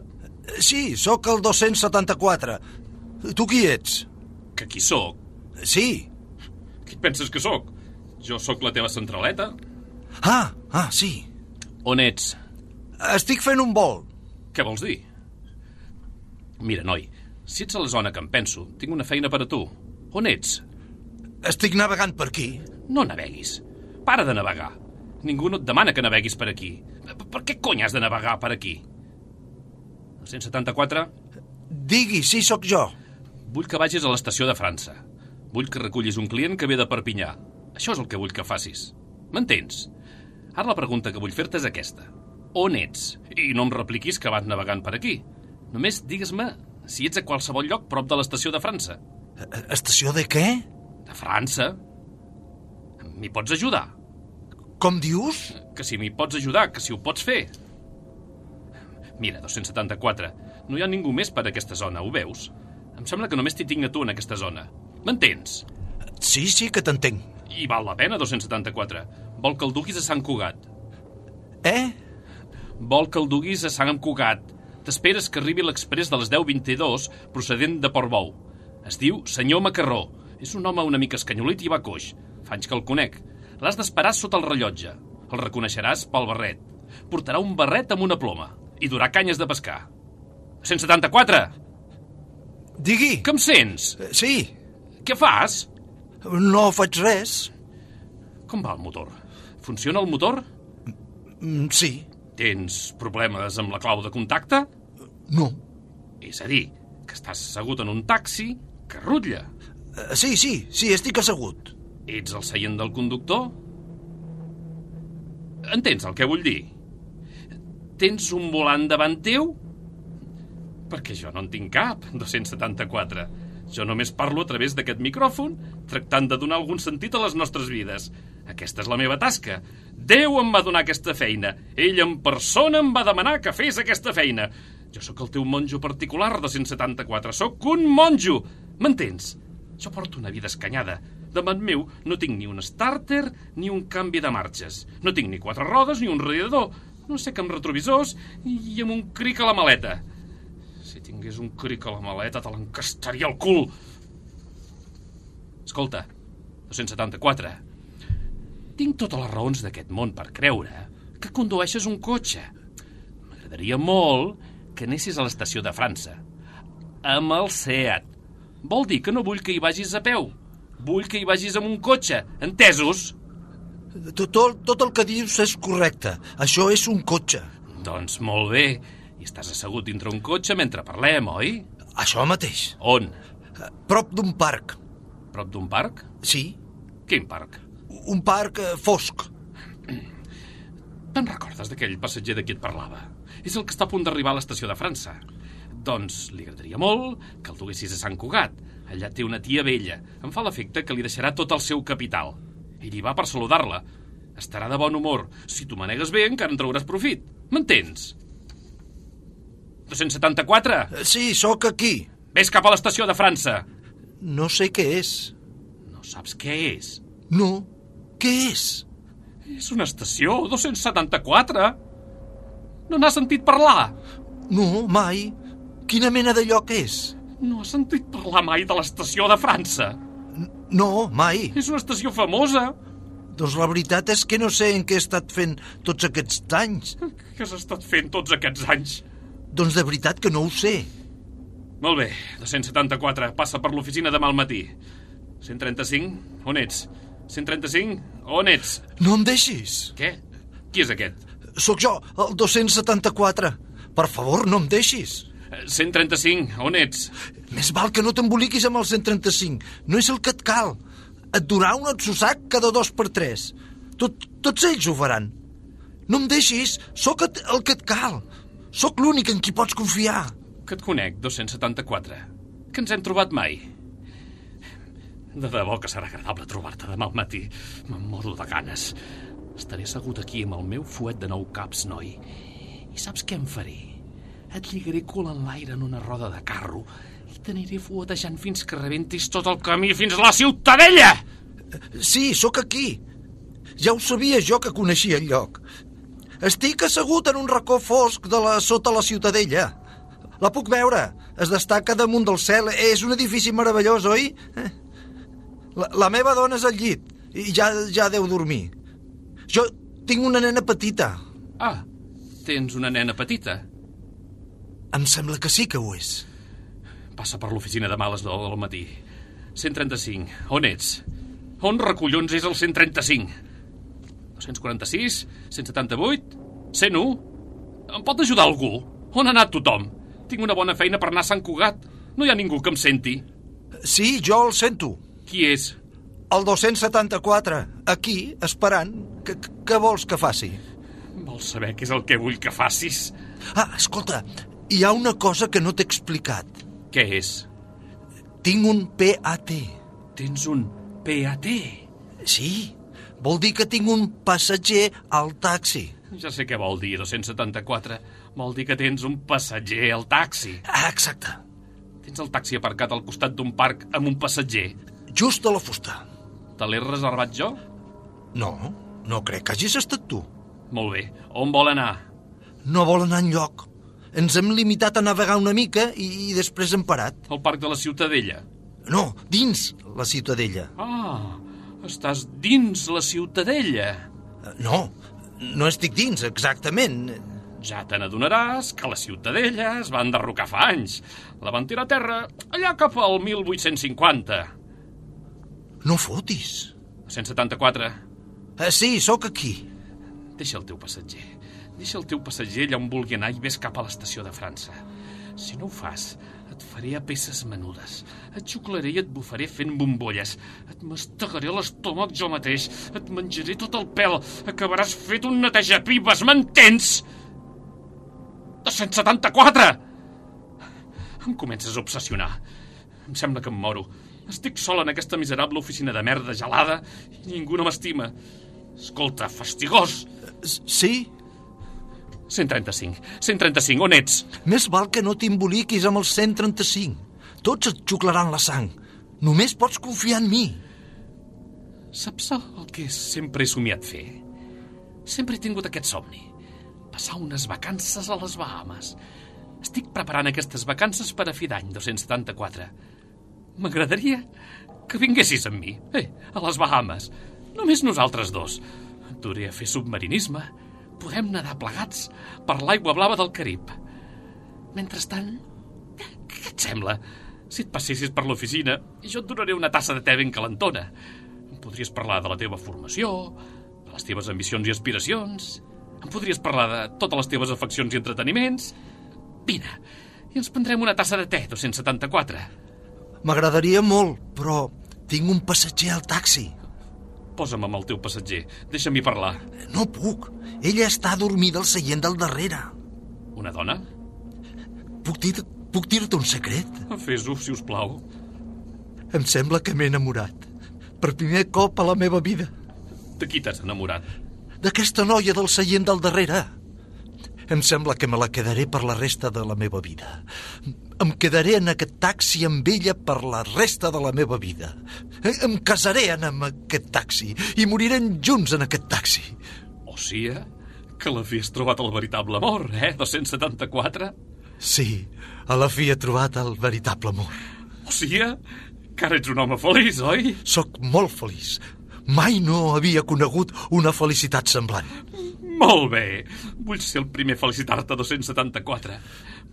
Sí, sóc el 274. Tu qui ets? Que qui sóc? Sí. Qui penses que sóc? Jo sóc la teva centraleta. Ah, ah, sí. On ets? Estic fent un vol. Què vols dir? Mira, noi, si ets a la zona que em penso, tinc una feina per a tu. On ets? Estic navegant per aquí. No naveguis. Para de navegar. Ningú no et demana que naveguis per aquí. Per, què cony has de navegar per aquí? 274? Digui, sí, sóc jo. Vull que vagis a l'estació de França. Vull que recullis un client que ve de Perpinyà. Això és el que vull que facis. M'entens? Ara la pregunta que vull fer-te és aquesta. On ets? I no em repliquis que vas navegant per aquí. Només digues-me si ets a qualsevol lloc prop de l'estació de França. Estació de què? De França? M'hi pots ajudar? Com dius? Que si m'hi pots ajudar, que si ho pots fer. Mira, 274, no hi ha ningú més per aquesta zona, ho veus? Em sembla que només t'hi tinc a tu en aquesta zona. M'entens? Sí, sí que t'entenc. I val la pena, 274. Vol que el duguis a Sant Cugat. Eh? Vol que el duguis a Sant Cugat. T'esperes que arribi l'express de les 10.22 procedent de Portbou. Es diu senyor Macarró. És un home una mica escanyolit i va coix. Fa anys que el conec. L'has d'esperar sota el rellotge. El reconeixeràs pel barret. Portarà un barret amb una ploma i durà canyes de pescar. 174! Digui. Que em sents? Sí. Què fas? No faig res. Com va el motor? Funciona el motor? Mm, Sí. Tens problemes amb la clau de contacte? No. És a dir, que estàs assegut en un taxi que rutlla. Eh, Sí, sí, sí, estic assegut. Ets al seient del conductor? Entens el que vull dir? Tens un volant davant teu? Perquè jo no en tinc cap, 274. Jo només parlo a través d'aquest micròfon, tractant de donar algun sentit a les nostres vides. Aquesta és la meva tasca. Déu em va donar aquesta feina. Ell en persona em va demanar que fes aquesta feina. Jo sóc el teu monjo particular, 274. Sóc un monjo. M'entens? Jo porto una vida escanyada. Davant meu no tinc ni un starter ni un canvi de marxes. No tinc ni quatre rodes ni un radiador. No sé que amb retrovisors i amb un cric a la maleta. Si tingués un cric a la maleta te l'encastaria al cul. Escolta, 274. Tinc totes les raons d'aquest món per creure que condueixes un cotxe. M'agradaria molt que anessis a l'estació de França. Amb el SEAT. Vol dir que no vull que hi vagis a peu. Vull que hi vagis amb un cotxe. Entesos? Tot, tot, tot el que dius és correcte. Això és un cotxe. Doncs molt bé. I estàs assegut dintre un cotxe mentre parlem, oi? Això mateix. On? Prop d'un parc. Prop d'un parc? Sí. Quin parc? Un parc eh, fosc. Te'n recordes d'aquell passatger de qui et parlava? És el que està a punt d'arribar a l'estació de França. Doncs li agradaria molt que el duguessis a Sant Cugat. Allà té una tia vella. Em fa l'efecte que li deixarà tot el seu capital. Ell hi va per saludar-la. Estarà de bon humor. Si tu manegues bé, encara en trauràs profit. M'entens? 274? Sí, sóc aquí. Ves cap a l'estació de França. No sé què és. No saps què és? No. Què és? És una estació, 274. No n'has sentit parlar? No, mai. Quina mena de lloc és? No has sentit parlar mai de l'estació de França? No, mai. És una estació famosa. Doncs la veritat és que no sé en què he estat fent tots aquests anys. Què has estat fent tots aquests anys? Doncs de veritat que no ho sé. Molt bé, 274, passa per l'oficina demà al matí. 135, on ets? 135, on ets? No em deixis. Què? Qui és aquest? Sóc jo, el 274. Per favor, no em deixis. 135, on ets? Més val que no t'emboliquis amb el 135. No és el que et cal. Et durà un atsussac cada dos per tres. Tot, tots ells ho faran. No em deixis. Sóc el que et cal. Sóc l'únic en qui pots confiar. Que et conec, 274. Que ens hem trobat mai. De debò que serà agradable trobar-te demà al matí. Me'n moro de ganes. Estaré assegut aquí amb el meu fuet de nou caps, noi. I saps què em faré? Et lligaré cul en l'aire en una roda de carro i t'aniré fuetejant fins que rebentis tot el camí fins a la Ciutadella! Sí, sóc aquí. Ja ho sabia jo que coneixia el lloc. Estic assegut en un racó fosc de la sota la Ciutadella. La puc veure. es destaca damunt del cel. És un edifici meravellós, oi? Eh? La, la meva dona és al llit i ja, ja deu dormir. Jo tinc una nena petita. Ah, tens una nena petita. Em sembla que sí que ho és. Passa per l'oficina demà a les 9 del matí. 135. On ets? On recollons és el 135? 246? 178? 101? Em pot ajudar algú? On ha anat tothom? Tinc una bona feina per anar a Sant Cugat. No hi ha ningú que em senti. Sí, jo el sento. Qui és? El 274, aquí, esperant. Què vols que faci? Vols saber què és el que vull que facis? Ah, escolta, hi ha una cosa que no t'he explicat. Què és? Tinc un PAT. Tens un PAT? Sí, vol dir que tinc un passatger al taxi. Ja sé què vol dir, 274. Vol dir que tens un passatger al taxi. Ah, exacte. Tens el taxi aparcat al costat d'un parc amb un passatger. Just a la fusta. Te l'he reservat jo? No, no crec que hagis estat tu. Molt bé. On vol anar? No vol anar enlloc. Ens hem limitat a navegar una mica i, i després hem parat. Al parc de la Ciutadella? No, dins la Ciutadella. Ah, estàs dins la Ciutadella. No, no estic dins, exactament. Ja te n'adonaràs que la Ciutadella es va enderrocar fa anys. La van tirar a terra allà cap al 1850. No fotis. 174. Eh, sí, sóc aquí. Deixa el teu passatger. Deixa el teu passatger allà on vulgui anar i vés cap a l'estació de França. Si no ho fas, et faré a peces menudes. Et xuclaré i et bufaré fent bombolles. Et mastegaré l'estómac jo mateix. Et menjaré tot el pèl. Acabaràs fet un netejapibes, m'entens? 274! Em comences a obsessionar. Em sembla que em moro. Estic sol en aquesta miserable oficina de merda gelada i ningú no m'estima. Escolta, fastigós! Sí? 135. 135, on ets? Més val que no t'emboliquis amb el 135. Tots et xuclaran la sang. Només pots confiar en mi. Saps el que sempre he somiat fer? Sempre he tingut aquest somni. Passar unes vacances a les Bahamas. Estic preparant aquestes vacances per a fi d'any 274. M'agradaria que vinguessis amb mi, eh, a les Bahamas. Només nosaltres dos. Duré a fer submarinisme. Podem nedar plegats per l'aigua blava del Carib. Mentrestant, què et sembla? Si et passessis per l'oficina, jo et donaré una tassa de te ben calentona. Podries parlar de la teva formació, de les teves ambicions i aspiracions... Em podries parlar de totes les teves afeccions i entreteniments... Vine, i ens prendrem una tassa de te, 274. M'agradaria molt, però tinc un passatger al taxi. Posa'm amb el teu passatger. Deixa'm-hi parlar. No puc. Ella està dormida al seient del darrere. Una dona? Puc dir puc dir-te un secret? Fes-ho, si us plau. Em sembla que m'he enamorat. Per primer cop a la meva vida. De qui t'has enamorat? D'aquesta noia del seient del darrere. Em sembla que me la quedaré per la resta de la meva vida. Em quedaré en aquest taxi amb ella per la resta de la meva vida. Em casaré en amb aquest taxi i morirem junts en aquest taxi. O sigui, que la fi has trobat el veritable amor, eh? 274? Sí, a la fi he trobat el veritable amor. O sigui, que ara ets un home feliç, oi? Soc molt feliç. Mai no havia conegut una felicitat semblant. Molt bé. Vull ser el primer a felicitar-te 274.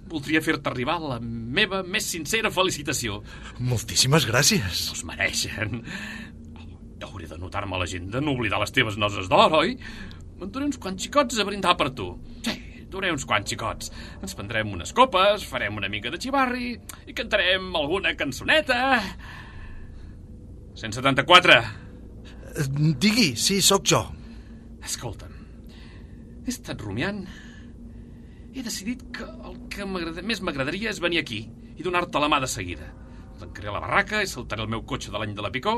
Voldria fer-te arribar la meva més sincera felicitació. Moltíssimes gràcies. No es mereixen. Hauré de notar-me a l'agenda, no oblidar les teves noses d'or, oi? Me'n duré uns quants xicots a brindar per tu. Sí, duré uns quants xicots. Ens prendrem unes copes, farem una mica de xivarri i cantarem alguna cançoneta. 174. Digui, sí, sóc jo. Escolta'm, he estat rumiant. He decidit que el que més m'agradaria és venir aquí i donar-te la mà de seguida. Tancaré la barraca i saltaré el meu cotxe de l'any de la Picó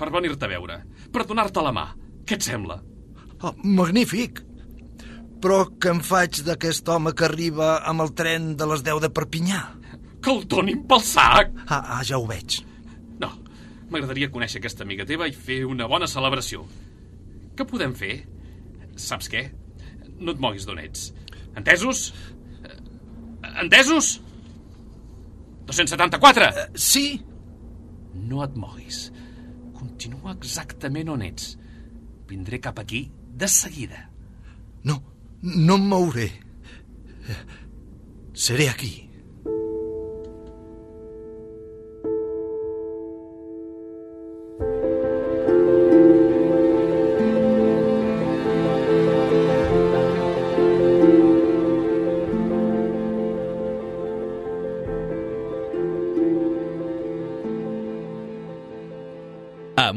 per venir-te a veure, per donar-te la mà. Què et sembla? Oh, magnífic. Però què em faig d'aquest home que arriba amb el tren de les 10 de Perpinyà? Que el donin pel sac! Ah, ah ja ho veig. No, m'agradaria conèixer aquesta amiga teva i fer una bona celebració. Què podem fer? Saps què? No et moguis d'on ets. Entesos? Entesos? 274! Uh, sí. No et moguis. Continua exactament on ets. Vindré cap aquí de seguida. No, no em mouré. Seré aquí.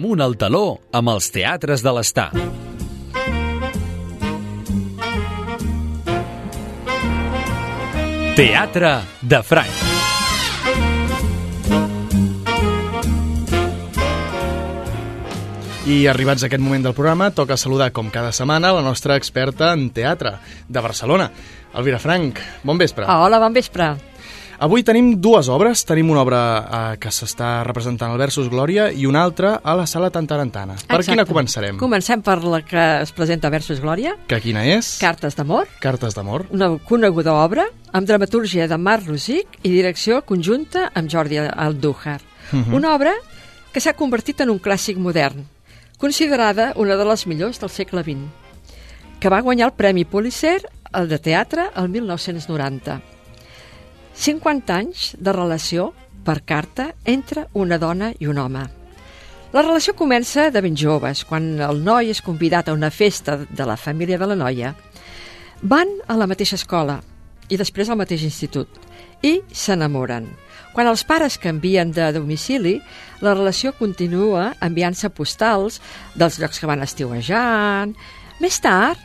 Amunt al taló amb els teatres de l'estar. Teatre de Franc. I arribats a aquest moment del programa, toca saludar, com cada setmana, la nostra experta en teatre de Barcelona, Elvira Frank. Bon vespre. Hola, bon vespre. Avui tenim dues obres. Tenim una obra eh, que s'està representant al Versus Glòria i una altra a la Sala Tantarantana. Per Exacte. quina començarem? Comencem per la que es presenta Versus Glòria, Que quina és? Cartes d'amor, Cartes d'amor. una coneguda obra amb dramatúrgia de Marc Rosic i direcció conjunta amb Jordi Aldújar. Mhm. Una obra que s'ha convertit en un clàssic modern, considerada una de les millors del segle XX, que va guanyar el Premi Pulitzer el de teatre el 1990. 50 anys de relació per carta entre una dona i un home. La relació comença de ben joves, quan el noi és convidat a una festa de la família de la noia. Van a la mateixa escola i després al mateix institut i s'enamoren. Quan els pares canvien de domicili, la relació continua enviant-se postals dels llocs que van estiuejant. Més tard,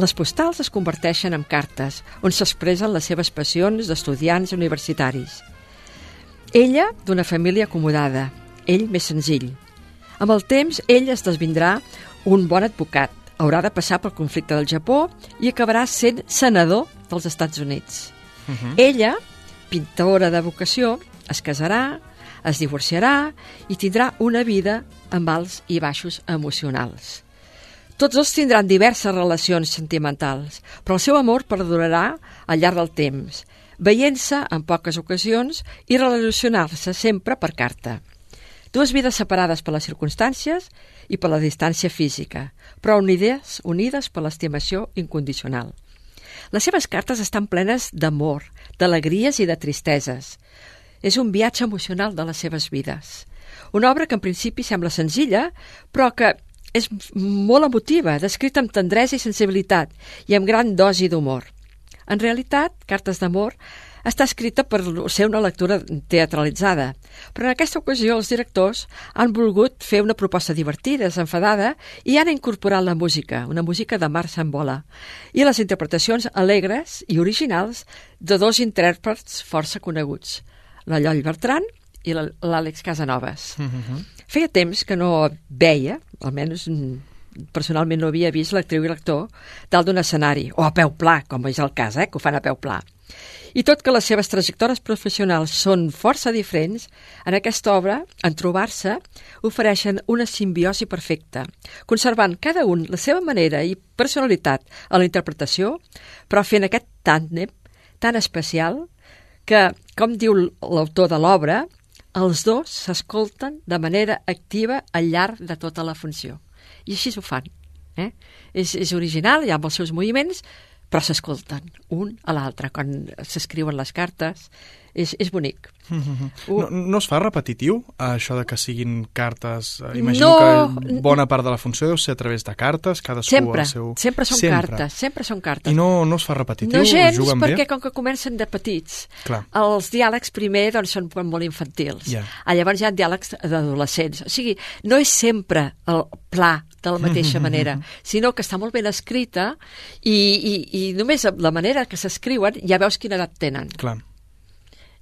les postals es converteixen en cartes, on s'expressen les seves passions d'estudiants universitaris. Ella, d'una família acomodada, ell més senzill. Amb el temps, ell es desvindrà un bon advocat, haurà de passar pel conflicte del Japó i acabarà sent senador dels Estats Units. Uh -huh. Ella, pintora de vocació, es casarà, es divorciarà i tindrà una vida amb alts i baixos emocionals. Tots dos tindran diverses relacions sentimentals, però el seu amor perdurarà al llarg del temps, veient-se en poques ocasions i relacionar-se sempre per carta. Dues vides separades per les circumstàncies i per la distància física, però unides, unides per l'estimació incondicional. Les seves cartes estan plenes d'amor, d'alegries i de tristeses. És un viatge emocional de les seves vides. Una obra que en principi sembla senzilla, però que és molt emotiva, descrita amb tendresa i sensibilitat i amb gran dosi d'humor. En realitat, Cartes d'amor està escrita per ser una lectura teatralitzada, però en aquesta ocasió els directors han volgut fer una proposta divertida, desenfadada, i han incorporat la música, una música de Marc Sambola, i les interpretacions alegres i originals de dos intèrprets força coneguts, la Lloll Bertran i l'Àlex Casanovas. Feia temps que no veia, almenys personalment no havia vist l'actriu i l'actor dalt d'un escenari, o a peu pla, com és el cas, eh, que ho fan a peu pla. I tot que les seves trajectòries professionals són força diferents, en aquesta obra, en trobar-se, ofereixen una simbiosi perfecta, conservant cada un la seva manera i personalitat a la interpretació, però fent aquest tàndem tan especial que, com diu l'autor de l'obra, els dos s'escolten de manera activa al llarg de tota la funció. I així ho fan. Eh? És, és original, hi ha els seus moviments, però s'escolten un a l'altre quan s'escriuen les cartes. És, és bonic. No, no es fa repetitiu, això de que siguin cartes? Eh, Imagino No. que bona part de la funció deu ser a través de cartes, cadascú Sempre, el seu... sempre són cartes, sempre són cartes. I no, no es fa repetitiu? No gens, Juguen perquè bé? com que comencen de petits, Clar. els diàlegs primer doncs, són molt infantils. Ja. Ah, Llavors hi ha diàlegs d'adolescents. O sigui, no és sempre el pla de la mateixa manera, sinó que està molt ben escrita i, i, i només la manera que s'escriuen ja veus quina edat tenen. Clar.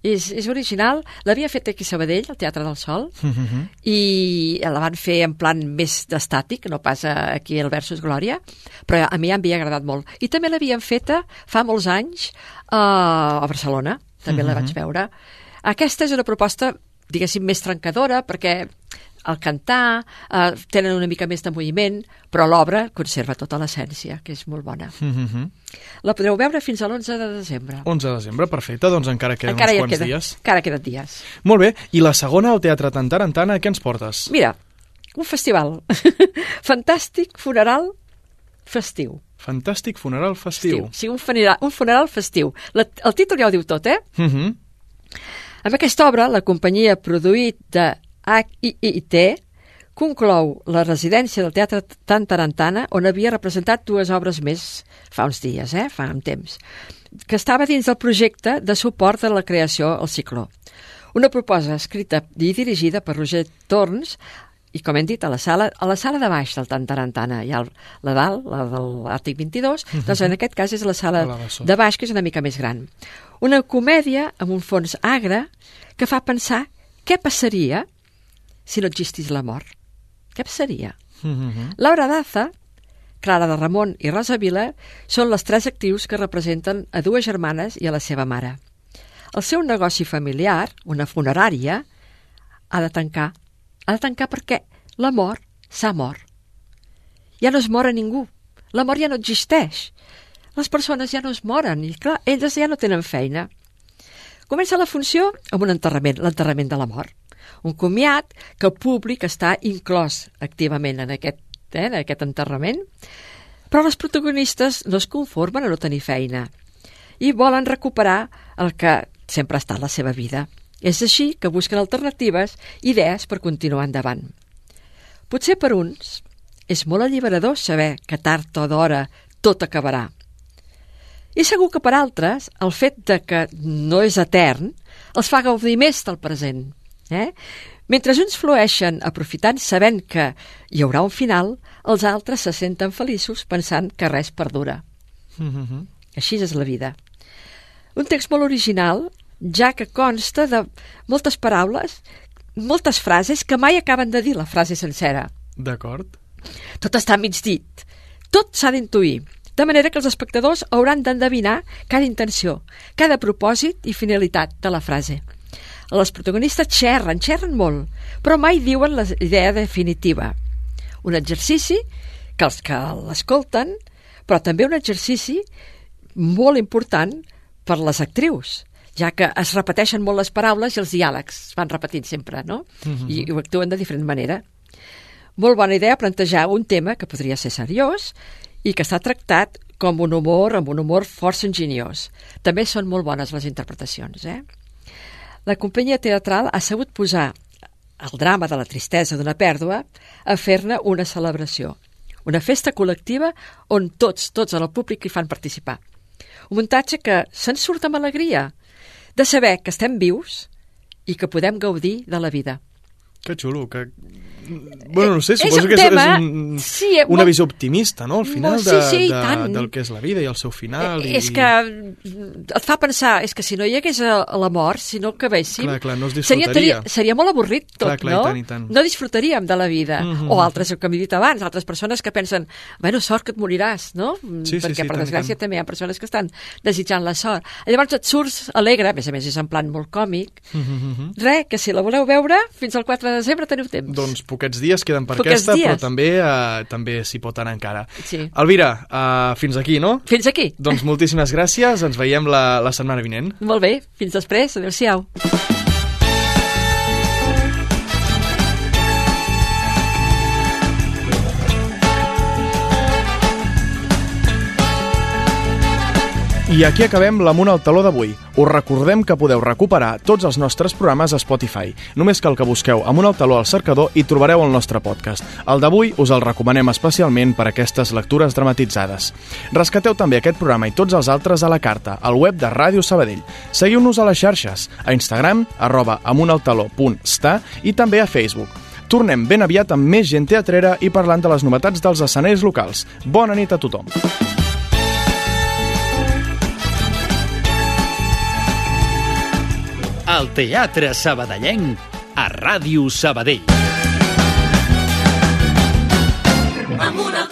És, és original, l'havia fet aquí a Sabadell, al Teatre del Sol, Mhm. i la van fer en plan més d'estàtic, no pas aquí al Versus Glòria, però a mi em havia agradat molt. I també l'havien feta fa molts anys uh, a Barcelona, també la Mhm. vaig veure. Aquesta és una proposta, diguéssim, més trencadora, perquè el cantar, eh, tenen una mica més de moviment, però l'obra conserva tota l'essència, que és molt bona. Mm -hmm. La podreu veure fins a l'11 de desembre. 11 de desembre, perfecte, doncs encara queden encara uns quants queda, dies. Encara queden dies. Molt bé, i la segona, el Teatre Tantarantana, què ens portes? Mira, un festival fantàstic, funeral, festiu. Fantàstic funeral festiu. Sí, un funeral, un funeral festiu. La, el títol ja ho diu tot, eh? Mm -hmm. Amb aquesta obra, la companyia produït de HIIT conclou la residència del Teatre Tantarantana, on havia representat dues obres més fa uns dies, eh? fa un temps, que estava dins del projecte de suport a la creació al cicló. Una proposta escrita i dirigida per Roger Torns i, com hem dit, a la sala, a la sala de baix del Tantarantana. Hi ha el- la dalt, la de l'Àrtic 22, Mhm. doncs en aquest cas és la sala la de baix, que és una mica més gran. Una comèdia amb un fons agre que fa pensar què passaria si no existís la mort. Què passaria? Mm -hmm. Laura Daza, Clara de Ramon i Rosa Vila són les tres actius que representen a dues germanes i a la seva mare. El seu negoci familiar, una funerària, ha de tancar. Ha de tancar perquè la mort s'ha mort. Ja no es mor a ningú. La mort ja no existeix. Les persones ja no es moren i, clar, elles ja no tenen feina. Comença la funció amb un enterrament, l'enterrament de la mort. Un comiat que el públic està inclòs activament en aquest, eh, en aquest enterrament, però les protagonistes no es conformen a no tenir feina i volen recuperar el que sempre ha estat la seva vida. És així que busquen alternatives, idees per continuar endavant. Potser per uns és molt alliberador saber que tard o d'hora tot acabarà. I segur que per altres el fet de que no és etern els fa gaudir més del present. Eh? Mentre uns flueixen aprofitant sabent que hi haurà un final, els altres se senten feliços pensant que res perdura. Mm -hmm. Així és la vida. Un text molt original, ja que consta de moltes paraules, moltes frases que mai acaben de dir la frase sencera. D'acord. Tot està mig dit. Tot s'ha d'intuir. De manera que els espectadors hauran d'endevinar cada intenció, cada propòsit i finalitat de la frase. Les protagonistes xerren, xerren molt, però mai diuen la idea definitiva. Un exercici que els que l'escolten, però també un exercici molt important per les actrius, ja que es repeteixen molt les paraules i els diàlegs es van repetint sempre, no? Mhm. I, I ho actuen de diferent manera. Molt bona idea plantejar un tema que podria ser seriós i que està tractat com un humor, amb un humor força enginyós. També són molt bones les interpretacions, eh? La companyia teatral ha sabut posar el drama de la tristesa d'una pèrdua a fer-ne una celebració. Una festa col·lectiva on tots, tots en el públic hi fan participar. Un muntatge que se'n surt amb alegria de saber que estem vius i que podem gaudir de la vida. Que xulo, que... Bueno, no sé, És suposo un que és, tema- és un, sí, eh, una molt- visió optimista, no? Al final Molt- sí, de, sí, i de, tant. del que és la vida i el seu final. Eh, i... És que mm, et fa pensar, és que si no hi hagués la mort, si no acabéssim... Clar, clar, no es seria, disfrutaria. seria, seria molt avorrit tot, Clar, clar, i no? tant, i tant. No disfrutaríem de la vida. Mhm. O altres, com he dit abans, altres persones que pensen, bueno, sort que et moriràs, no? Sí, sí, Perquè, sí, per tant, i desgràcia, tant. també hi ha persones que estan desitjant la sort. Llavors et surts alegre, a més a més és en plan molt còmic. Mhm. Res, que si la voleu veure, fins al 4 de desembre teniu temps. Doncs poquets dies queden per Poquets aquesta, però dies. també eh, també s'hi pot anar encara. Sí. Elvira, eh, fins aquí, no? Fins aquí. Doncs moltíssimes gràcies, ens veiem la, la setmana vinent. Molt bé, fins després, adéu-siau. I aquí acabem l'Amunt al Taló d'avui. Us recordem que podeu recuperar tots els nostres programes a Spotify. Només cal que busqueu Amunt al Taló al cercador i trobareu el nostre podcast. El d'avui us el recomanem especialment per aquestes lectures dramatitzades. Rescateu també aquest programa i tots els altres a la carta, al web de Ràdio Sabadell. Seguiu-nos a les xarxes, a Instagram, arroba amuntaltaló.sta i també a Facebook. Tornem ben aviat amb més gent teatrera i parlant de les novetats dels escenaris locals. Bona nit a tothom. El Teatre Sabadellenc a Ràdio Sabadell. Amunt al